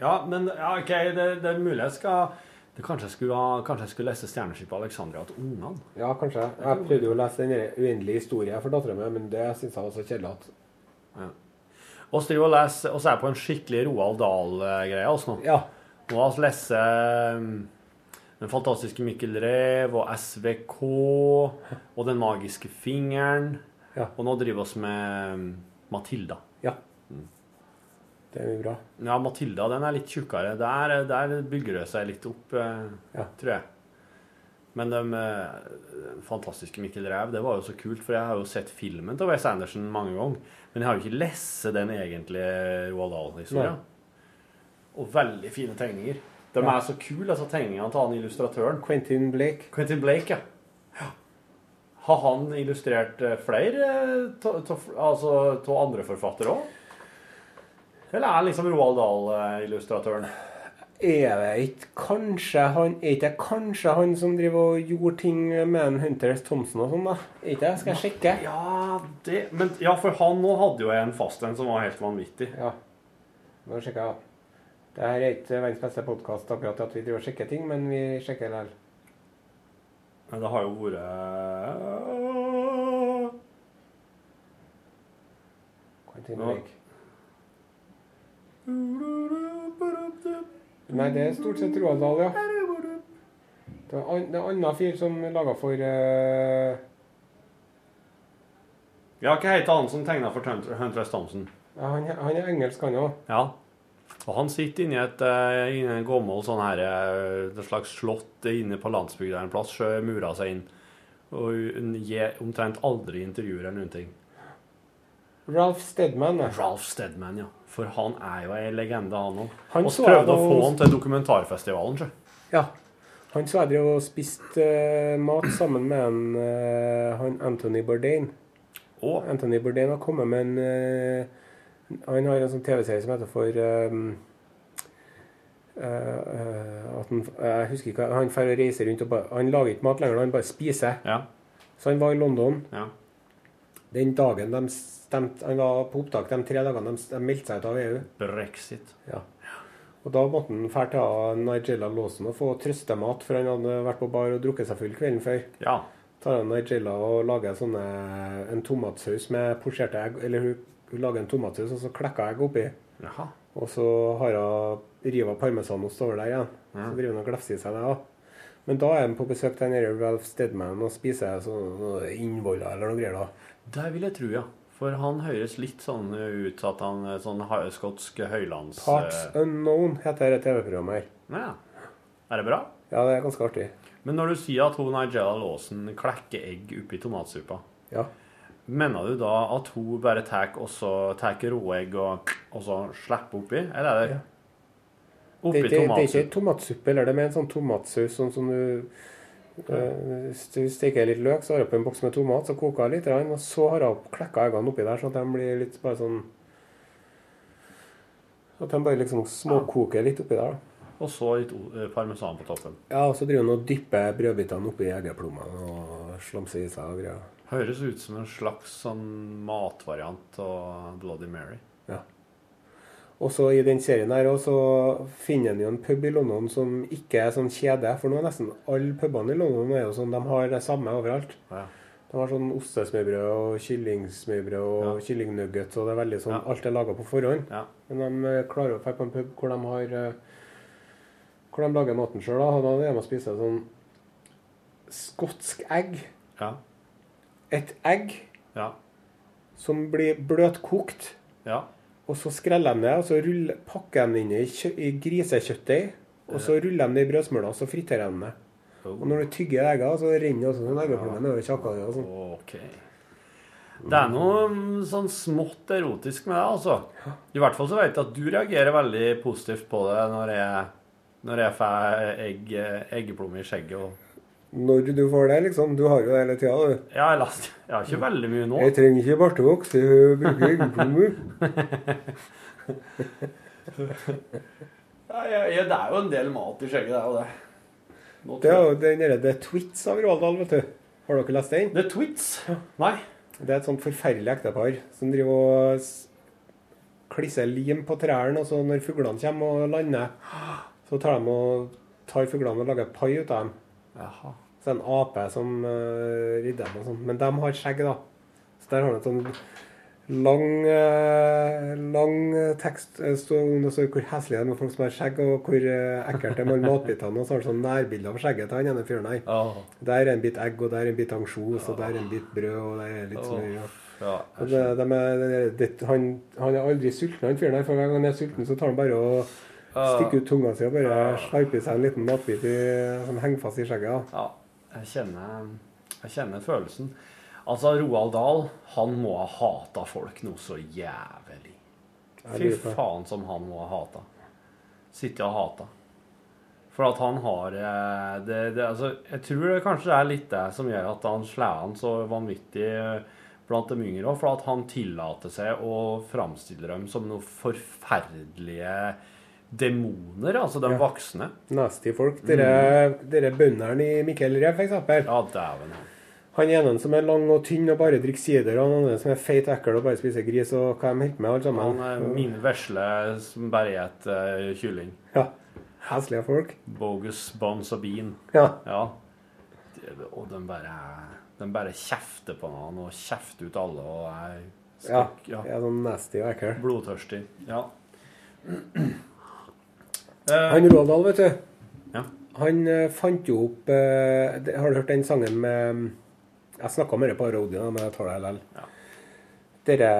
S3: Ja, men ja, ok, det, det er mulig jeg skal det, kanskje, jeg skulle, kanskje jeg skulle lese 'Stjerneskipet Alexandria' til ungene?
S2: Ja, kanskje. Jeg prøvde jo å lese den uendelige historien for dattera mi, men det syns jeg var så kjedelig at
S3: Og så og leser, og er jeg på en skikkelig Roald Dahl-greie oss nå.
S2: Ja.
S3: Nå har vi lest um, Den fantastiske Mikkel Rev og SVK og Den magiske fingeren.
S2: Ja.
S3: Og nå driver vi med um, Matilda.
S2: ja. Det er jo bra.
S3: Ja, Matilda den er litt tjukkere. Der, der bygger det seg litt opp, eh,
S2: Ja.
S3: tror jeg. Men de, eh, fantastiske Mikkel Rev, det var jo så kult, for jeg har jo sett filmen til Wes Anderson mange ganger. Men jeg har jo ikke lest den egentlige Roald Dahl-historien. Og veldig fine tegninger. De er så kule, altså tegningene til han illustratøren.
S2: Quentin Blake.
S3: Quentin Blake, ja. Har han illustrert eh, flere av altså, andre forfattere òg? Eller er han liksom Roald Dahl-illustratøren?
S2: Det ikke kanskje han Er ikke det kanskje han som driver og gjorde ting med en Hunter S. Thompson og sånn, da? Ikke? Skal jeg sjekke?
S3: Ja, det, men, ja, for han nå hadde jo en fast en som var helt vanvittig.
S2: Ja. Nå sjekker jeg. Det her er ikke verdens beste podkast akkurat at vi driver og sjekker ting, men vi sjekker likevel.
S3: Men det har jo vært Ja.
S2: Nei, det er stort sett Roald Dahl, ja. Det er en annen fyr som laga for uh...
S3: Ja, hva heter han som tegna for Hunter S. Thompson?
S2: ja, han, han er engelsk, han òg.
S3: Ja. Og han sitter inni et eh, inni en gammel sånn her eh, et slags slott inne på landsbygda en plass, mura seg inn. Og gir omtrent aldri intervjuer eller noen ting.
S2: Ralph Steadman. ja.
S3: Ralph Steadman, ja. For han er jo ei legende, han òg.
S2: Vi
S3: prøvde å få han til dokumentarfestivalen, sjø.
S2: Ja. Han så jeg og spiste uh, mat sammen med en, uh, han Anthony Bourdain.
S3: Oh.
S2: Anthony Bourdain har kommet med en eh, Han har en sånn TV-serie som heter for um, eh, at han, Jeg husker ikke Han drar og reiser rundt og bare Han lager ikke mat lenger, han bare spiser.
S3: Ja.
S2: Så han var i London
S3: ja.
S2: den dagen de stemte Han var på opptak de tre dagene de, de meldte seg ut av EU.
S3: Brexit.
S2: Ja. Og da måtte han dra til Nigella Lawson og få trøstemat, for han hadde vært på bar og drukket seg full kvelden før.
S3: Ja.
S2: tar han Nigella og lager sånne, en tomatsaus med posjerte egg. Eller hun, hun lager en tomatsaus og så klekker jeg oppi.
S3: Jaha.
S2: Og så har hun riva parmesanost over der igjen.
S3: Ja.
S2: Så driver han og glefser i seg det. òg. Men da er han på besøk til Ralph Steadman og spiser sånn noe innvoller eller noe greier. da.
S3: Det vil jeg tro, ja. For han høres litt sånn ut at han er sånn skotsk høylands...
S2: Parts
S3: eh,
S2: Unknown heter det TV-programmet her.
S3: Ja. Er det bra?
S2: Ja, det er ganske artig.
S3: Men når du sier at hun Nigella Lawson klekker egg oppi tomatsuppa,
S2: Ja.
S3: Mener du da at hun bare tar råegg og, og så slipper oppi? Eller er det
S2: Ja. Det
S3: oppi
S2: tomatsuppe? det er ikke tomatsuppe, eller det er med en sånn tomatsaus sånn som du eh, Hvis du steker litt løk, så har du oppi en boks med tomat, så koker jeg litt, og så har jeg klekka eggene oppi der, sånn at de blir litt bare sånn At de bare liksom småkoker litt oppi der. da.
S3: Og så litt eh, parmesan på toppen.
S2: Ja, og så driver han og dypper brødbitene oppi eggeplommen og slamser i seg og greier.
S3: Høres ut som en slags sånn matvariant av Bloody Mary. Ja.
S2: Og så i den serien her også finner en jo en pub i London som ikke er sånn kjede. For nå er nesten alle pubene i London er jo sånn, de har det samme overalt.
S3: Ja.
S2: De har sånn ostesmørbrød og kyllingsmørbrød og
S3: Ja.
S2: kyllingnuggets, og det er veldig sånn,
S3: Ja.
S2: alt er laga på forhånd.
S3: Ja.
S2: Men de eh, klarer å dra på en pub hvor de har eh, Hvor de lager maten sjøl. Da Da er de og spiser sånn skotsk egg.
S3: Ja.
S2: Et egg
S3: Ja.
S2: som blir bløtkokt.
S3: ja.
S2: Og så skreller de det, og så ruller, pakker de det inn i, kjø- i grisekjøttdeig. Og så ruller de det i brødsmøla, og så friterer de det. Og når du tygger egga, så renner også sånn eggeplomme nedover kjakka di. sånn.
S3: OK. Det er noe mm, sånn smått erotisk med det, altså. I hvert fall så vet jeg at du reagerer veldig positivt på det når jeg, når jeg får egg, eggeplomme i skjegget. Og...
S2: Når du får det, liksom. Du har jo det hele tida, du.
S3: Ja, jeg, last, jeg har ikke veldig mye nå.
S2: Jeg trenger ikke bartevoks, jeg bruker eggeplommer.
S3: Ja, ja, det er jo en del mat i skjegget, det er jo det. Nå
S2: Det er jo den derre The Twits av Roald vet du. Har dere lest den?
S3: The Twits? Nei.
S2: Det er et sånt forferdelig ektepar som driver og klisser lim på trærne, og så når fuglene kommer og lander, så tar de og tar fuglene og lager pai ut av dem.
S3: Jaha.
S2: Så det er en ape som uh, ridder dem og sånn. Men de har skjegg, da. Så der har han et sånn lang, uh, lang eh, tekst om stå- det står hvor heslige de er med folk som har skjegg, og hvor uh, ekkelt det er med matbitene. Og så har han sånn nærbilde av skjegget til han ene fyren her.
S3: Oh.
S2: Der er en bit egg, og der er en bit ansjos, og der er en bit brød, og der er litt smør.
S3: ja,
S2: Og det, de er, det, han, han er aldri sulten, han fyren her. For hver gang han er sulten, så tar han bare og stikker ut tunga si og bare slarper i seg en liten matbit i, som henger fast i skjegget.
S3: Ja, jeg kjenner, jeg kjenner følelsen. Altså, Roald Dahl, han må ha hata folk noe så jævlig. Fy faen som han må ha hata. Sitte og hata. For at han har eh, det, det, altså, Jeg tror det kanskje det er litt det som gjør at han slår han så vanvittig eh, blant de yngre òg. For at han tillater seg å framstille dem som noen forferdelige demoner, altså de
S2: Ja.
S3: voksne.
S2: Nasty folk. Dere, dere bøndene i Mikkel Rev, f.eks.
S3: Ja, dæven.
S2: Han ene som er lang og tynn og bare drikker sider, og han andre som er feit og ekkel og bare spiser gris, og hva de holder med, alle sammen.
S3: Han er min vesle som bare spiser kylling.
S2: Ja. Heslige folk.
S3: Bogus buns og
S2: bean.
S3: Ja. Ja. Og de bare, de bare kjefter på han og kjefter ut alle og er
S2: Ja.
S3: skrekk- ja.
S2: ja sånn nasty og ekkel.
S3: blodtørstig. Ja. Eh,
S2: Han Dahl, vet du.
S3: Ja.
S2: Han eh, fant jo opp eh, Har du hørt den sangen med Jeg snakka med det på radioen, men jeg tar det likevel.
S3: Ja.
S2: Dere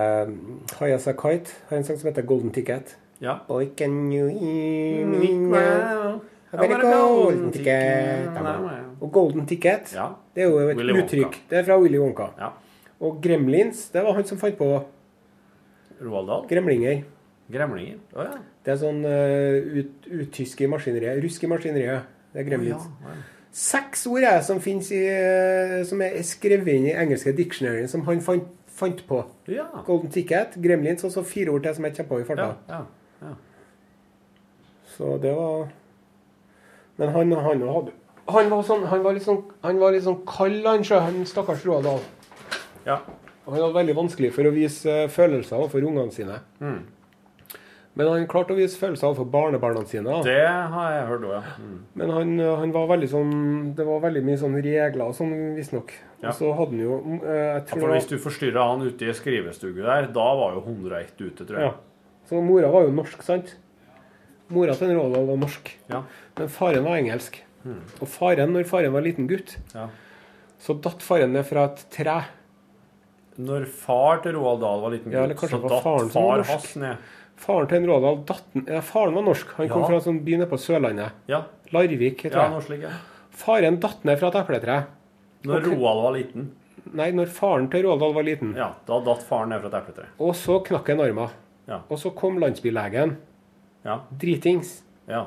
S2: High As A Kite har en sang som heter Golden Ticket.
S3: ja.
S2: Boy, can you hear me now? I got a golden ticket. Og Golden Ticket,
S3: Ja.
S2: det er jo et
S3: Willy Wonka.
S2: uttrykk. Det er fra Willy Wonka.
S3: ja.
S2: Og Gremlins, det var han som fant på
S3: Roald Dahl?
S2: gremlinger.
S3: Gremlinger? oh, ja.
S2: Det er sånn uh, ut, uttysk i maskineriet. Ruske maskineriet. Det er gremlins.
S3: Oh, ja.
S2: Seks ord er som i eh, Som er skrevet inn i engelske dictionary, som han fant, fant på.
S3: Ja.
S2: Golden Ticket, Gremlins og så fire ord til som jeg kjempa i farta.
S3: Ja. ja.
S2: Så det var Men han, han hadde han var, sånn, han var litt sånn Han var litt sånn kald, han han stakkars Roald Dahl.
S3: ja.
S2: Han hadde veldig vanskelig for å vise eh, følelser overfor ungene sine.
S3: Mm.
S2: Men han klarte å vise følelser overfor barnebarna sine.
S3: Det har jeg hørt òg, ja. Mm.
S2: Men han, han var veldig sånn Det var veldig mye sånn regler og sånn, visstnok.
S3: Ja.
S2: Og så hadde han jo mm, eh,
S3: Ja, for hvis du forstyrra han ute i skrivestugu der, da var jo 101 ute, tror jeg.
S2: ja. Så mora var jo norsk, sant? Mora til Roald var norsk.
S3: Ja.
S2: Men faren var engelsk. Og faren, når faren var liten gutt,
S3: Ja.
S2: så datt faren ned fra et tre.
S3: Når far til Roald Dahl var liten gutt,
S2: ja,
S3: så datt far hans ned.
S2: Faren til en Rådal datten, ja, Faren var norsk. Han kom fra en sånn by nede på Sørlandet.
S3: Ja,
S2: Larvik, heter
S3: ja
S2: det.
S3: Ja, slik, ja.
S2: Faren datt ned fra et epletre.
S3: Når
S2: Ok.
S3: Roald var liten,
S2: Nei, når faren til Rådal var liten.
S3: ja, da datt faren ned fra et epletre.
S2: Og så knakk han armen.
S3: Ja.
S2: Og så kom landsbylegen.
S3: Ja,
S2: Dritings.
S3: ja.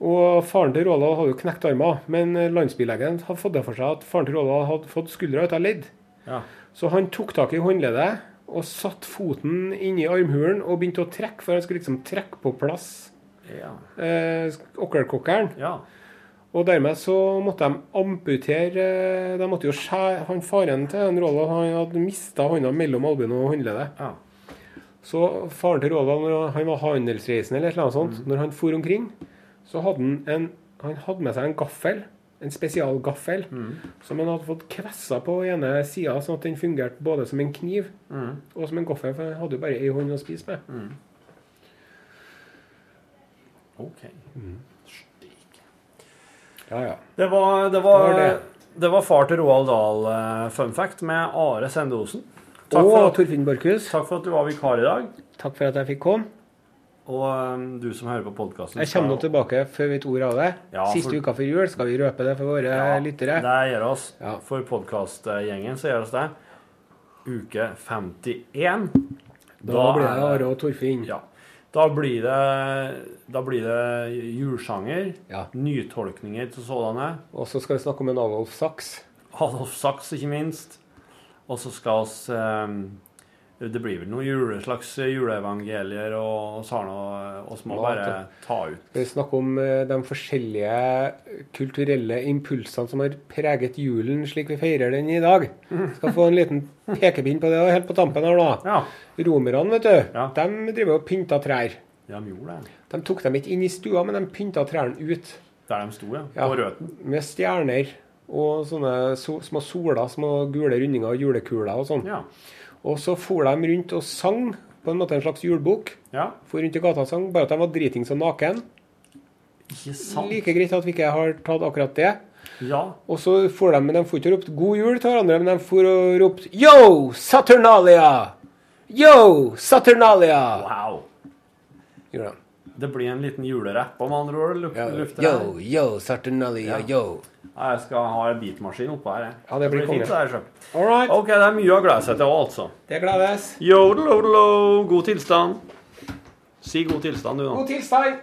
S2: Og faren til Rådal hadde jo knekt armen, men landsbylegen hadde fått det for seg at faren til Rådal hadde fått skuldra ut av ledd.
S3: ja.
S2: Så han tok tak i håndleddet og satte foten inni armhulen og begynte å trekke, for han skulle liksom trekke på plass
S3: Ja.
S2: eh,
S3: ja.
S2: Og dermed så måtte de amputere eh, De måtte jo skjære Han faren til en Rådal han hadde mista hånda mellom albuen og håndleddet.
S3: ja.
S2: Så faren til Roald han var handelsreisende eller noe sånt, når han for omkring, så hadde han en Han hadde med seg en gaffel. En spesialgaffel som han hadde fått kvessa på ene sida, sånn at den fungerte både som en kniv og som en gaffel, for han hadde jo bare ei hånd å spise med.
S3: OK. Stik.
S2: Ja, ja.
S3: Det var, det var,
S2: Det var det.
S3: det var far til Roald Dahl, eh, fun fact, med Are Sendosen. Takk
S2: Og Torfinn Borchhus,
S3: takk for at du var vikar i dag.
S2: takk for at jeg fikk komme.
S3: Og eh, du som hører på podkasten
S2: Jeg kommer nå tilbake før vi vet av det.
S3: Ja,
S2: Siste
S3: for-
S2: uka før jul skal vi røpe det for våre lyttere.
S3: Det gjør oss.
S2: Ja.
S3: For podkastgjengen så gjør oss det. Uke 51.
S2: Da blir det Are og Torfinn.
S3: Ja. Da blir det, da blir det julesjanger.
S2: Ja.
S3: Nytolkninger til sådanne.
S2: Og så skal vi snakke om en Adolf Sachs.
S3: Adolf Sachs, ikke minst. Og så skal oss eh, Det blir vel noen jule, slags juleevangelier, og sånn, og vi må
S2: Mat,
S3: bare ta ut.
S2: Vi snakker om eh, de forskjellige kulturelle impulsene som har preget julen slik vi feirer den i dag. Skal få en liten pekepinn på det og helt på tampen her nå.
S3: Ja.
S2: Romerne, vet du,
S3: Ja.
S2: de driver og pynter trær.
S3: Ja, de gjorde det.
S2: De tok dem ikke inn i stua, men de pynta trærne ut
S3: Der de sto, ja.
S2: Ja.
S3: Røten.
S2: med stjerner og sånne so små soler, små gule rundinger og julekuler og sånn.
S3: Ja.
S2: Og så for de rundt og sang på en måte en slags julebok.
S3: ja.
S2: For rundt i gata og sang, bare at de var dritings og naken.
S3: Ikke sant?
S2: Like greit at vi ikke har tatt akkurat det.
S3: Ja.
S2: Og så får de, men de får ikke ropt 'god jul' til hverandre, men de får og ropt 'Yo, Saturnalia'! Yo, Saturnalia!
S3: Wow.
S2: Gjorde de.
S3: Det blir en liten julerapp, om andre ord. Luft, lufter
S2: yo,
S3: her.
S2: yo, Saturnalia,
S3: Ja.
S2: yo.
S3: Ja, Jeg skal ha en beatmaskin oppå her. jeg.
S2: Ja, det blir
S3: fint. det her.
S2: All right.
S3: OK, det er mye å glede seg til òg, altså.
S2: Det gledes.
S3: Yo, lo, lo, god tilstand. Si god tilstand, du, nå.
S2: God tilstand.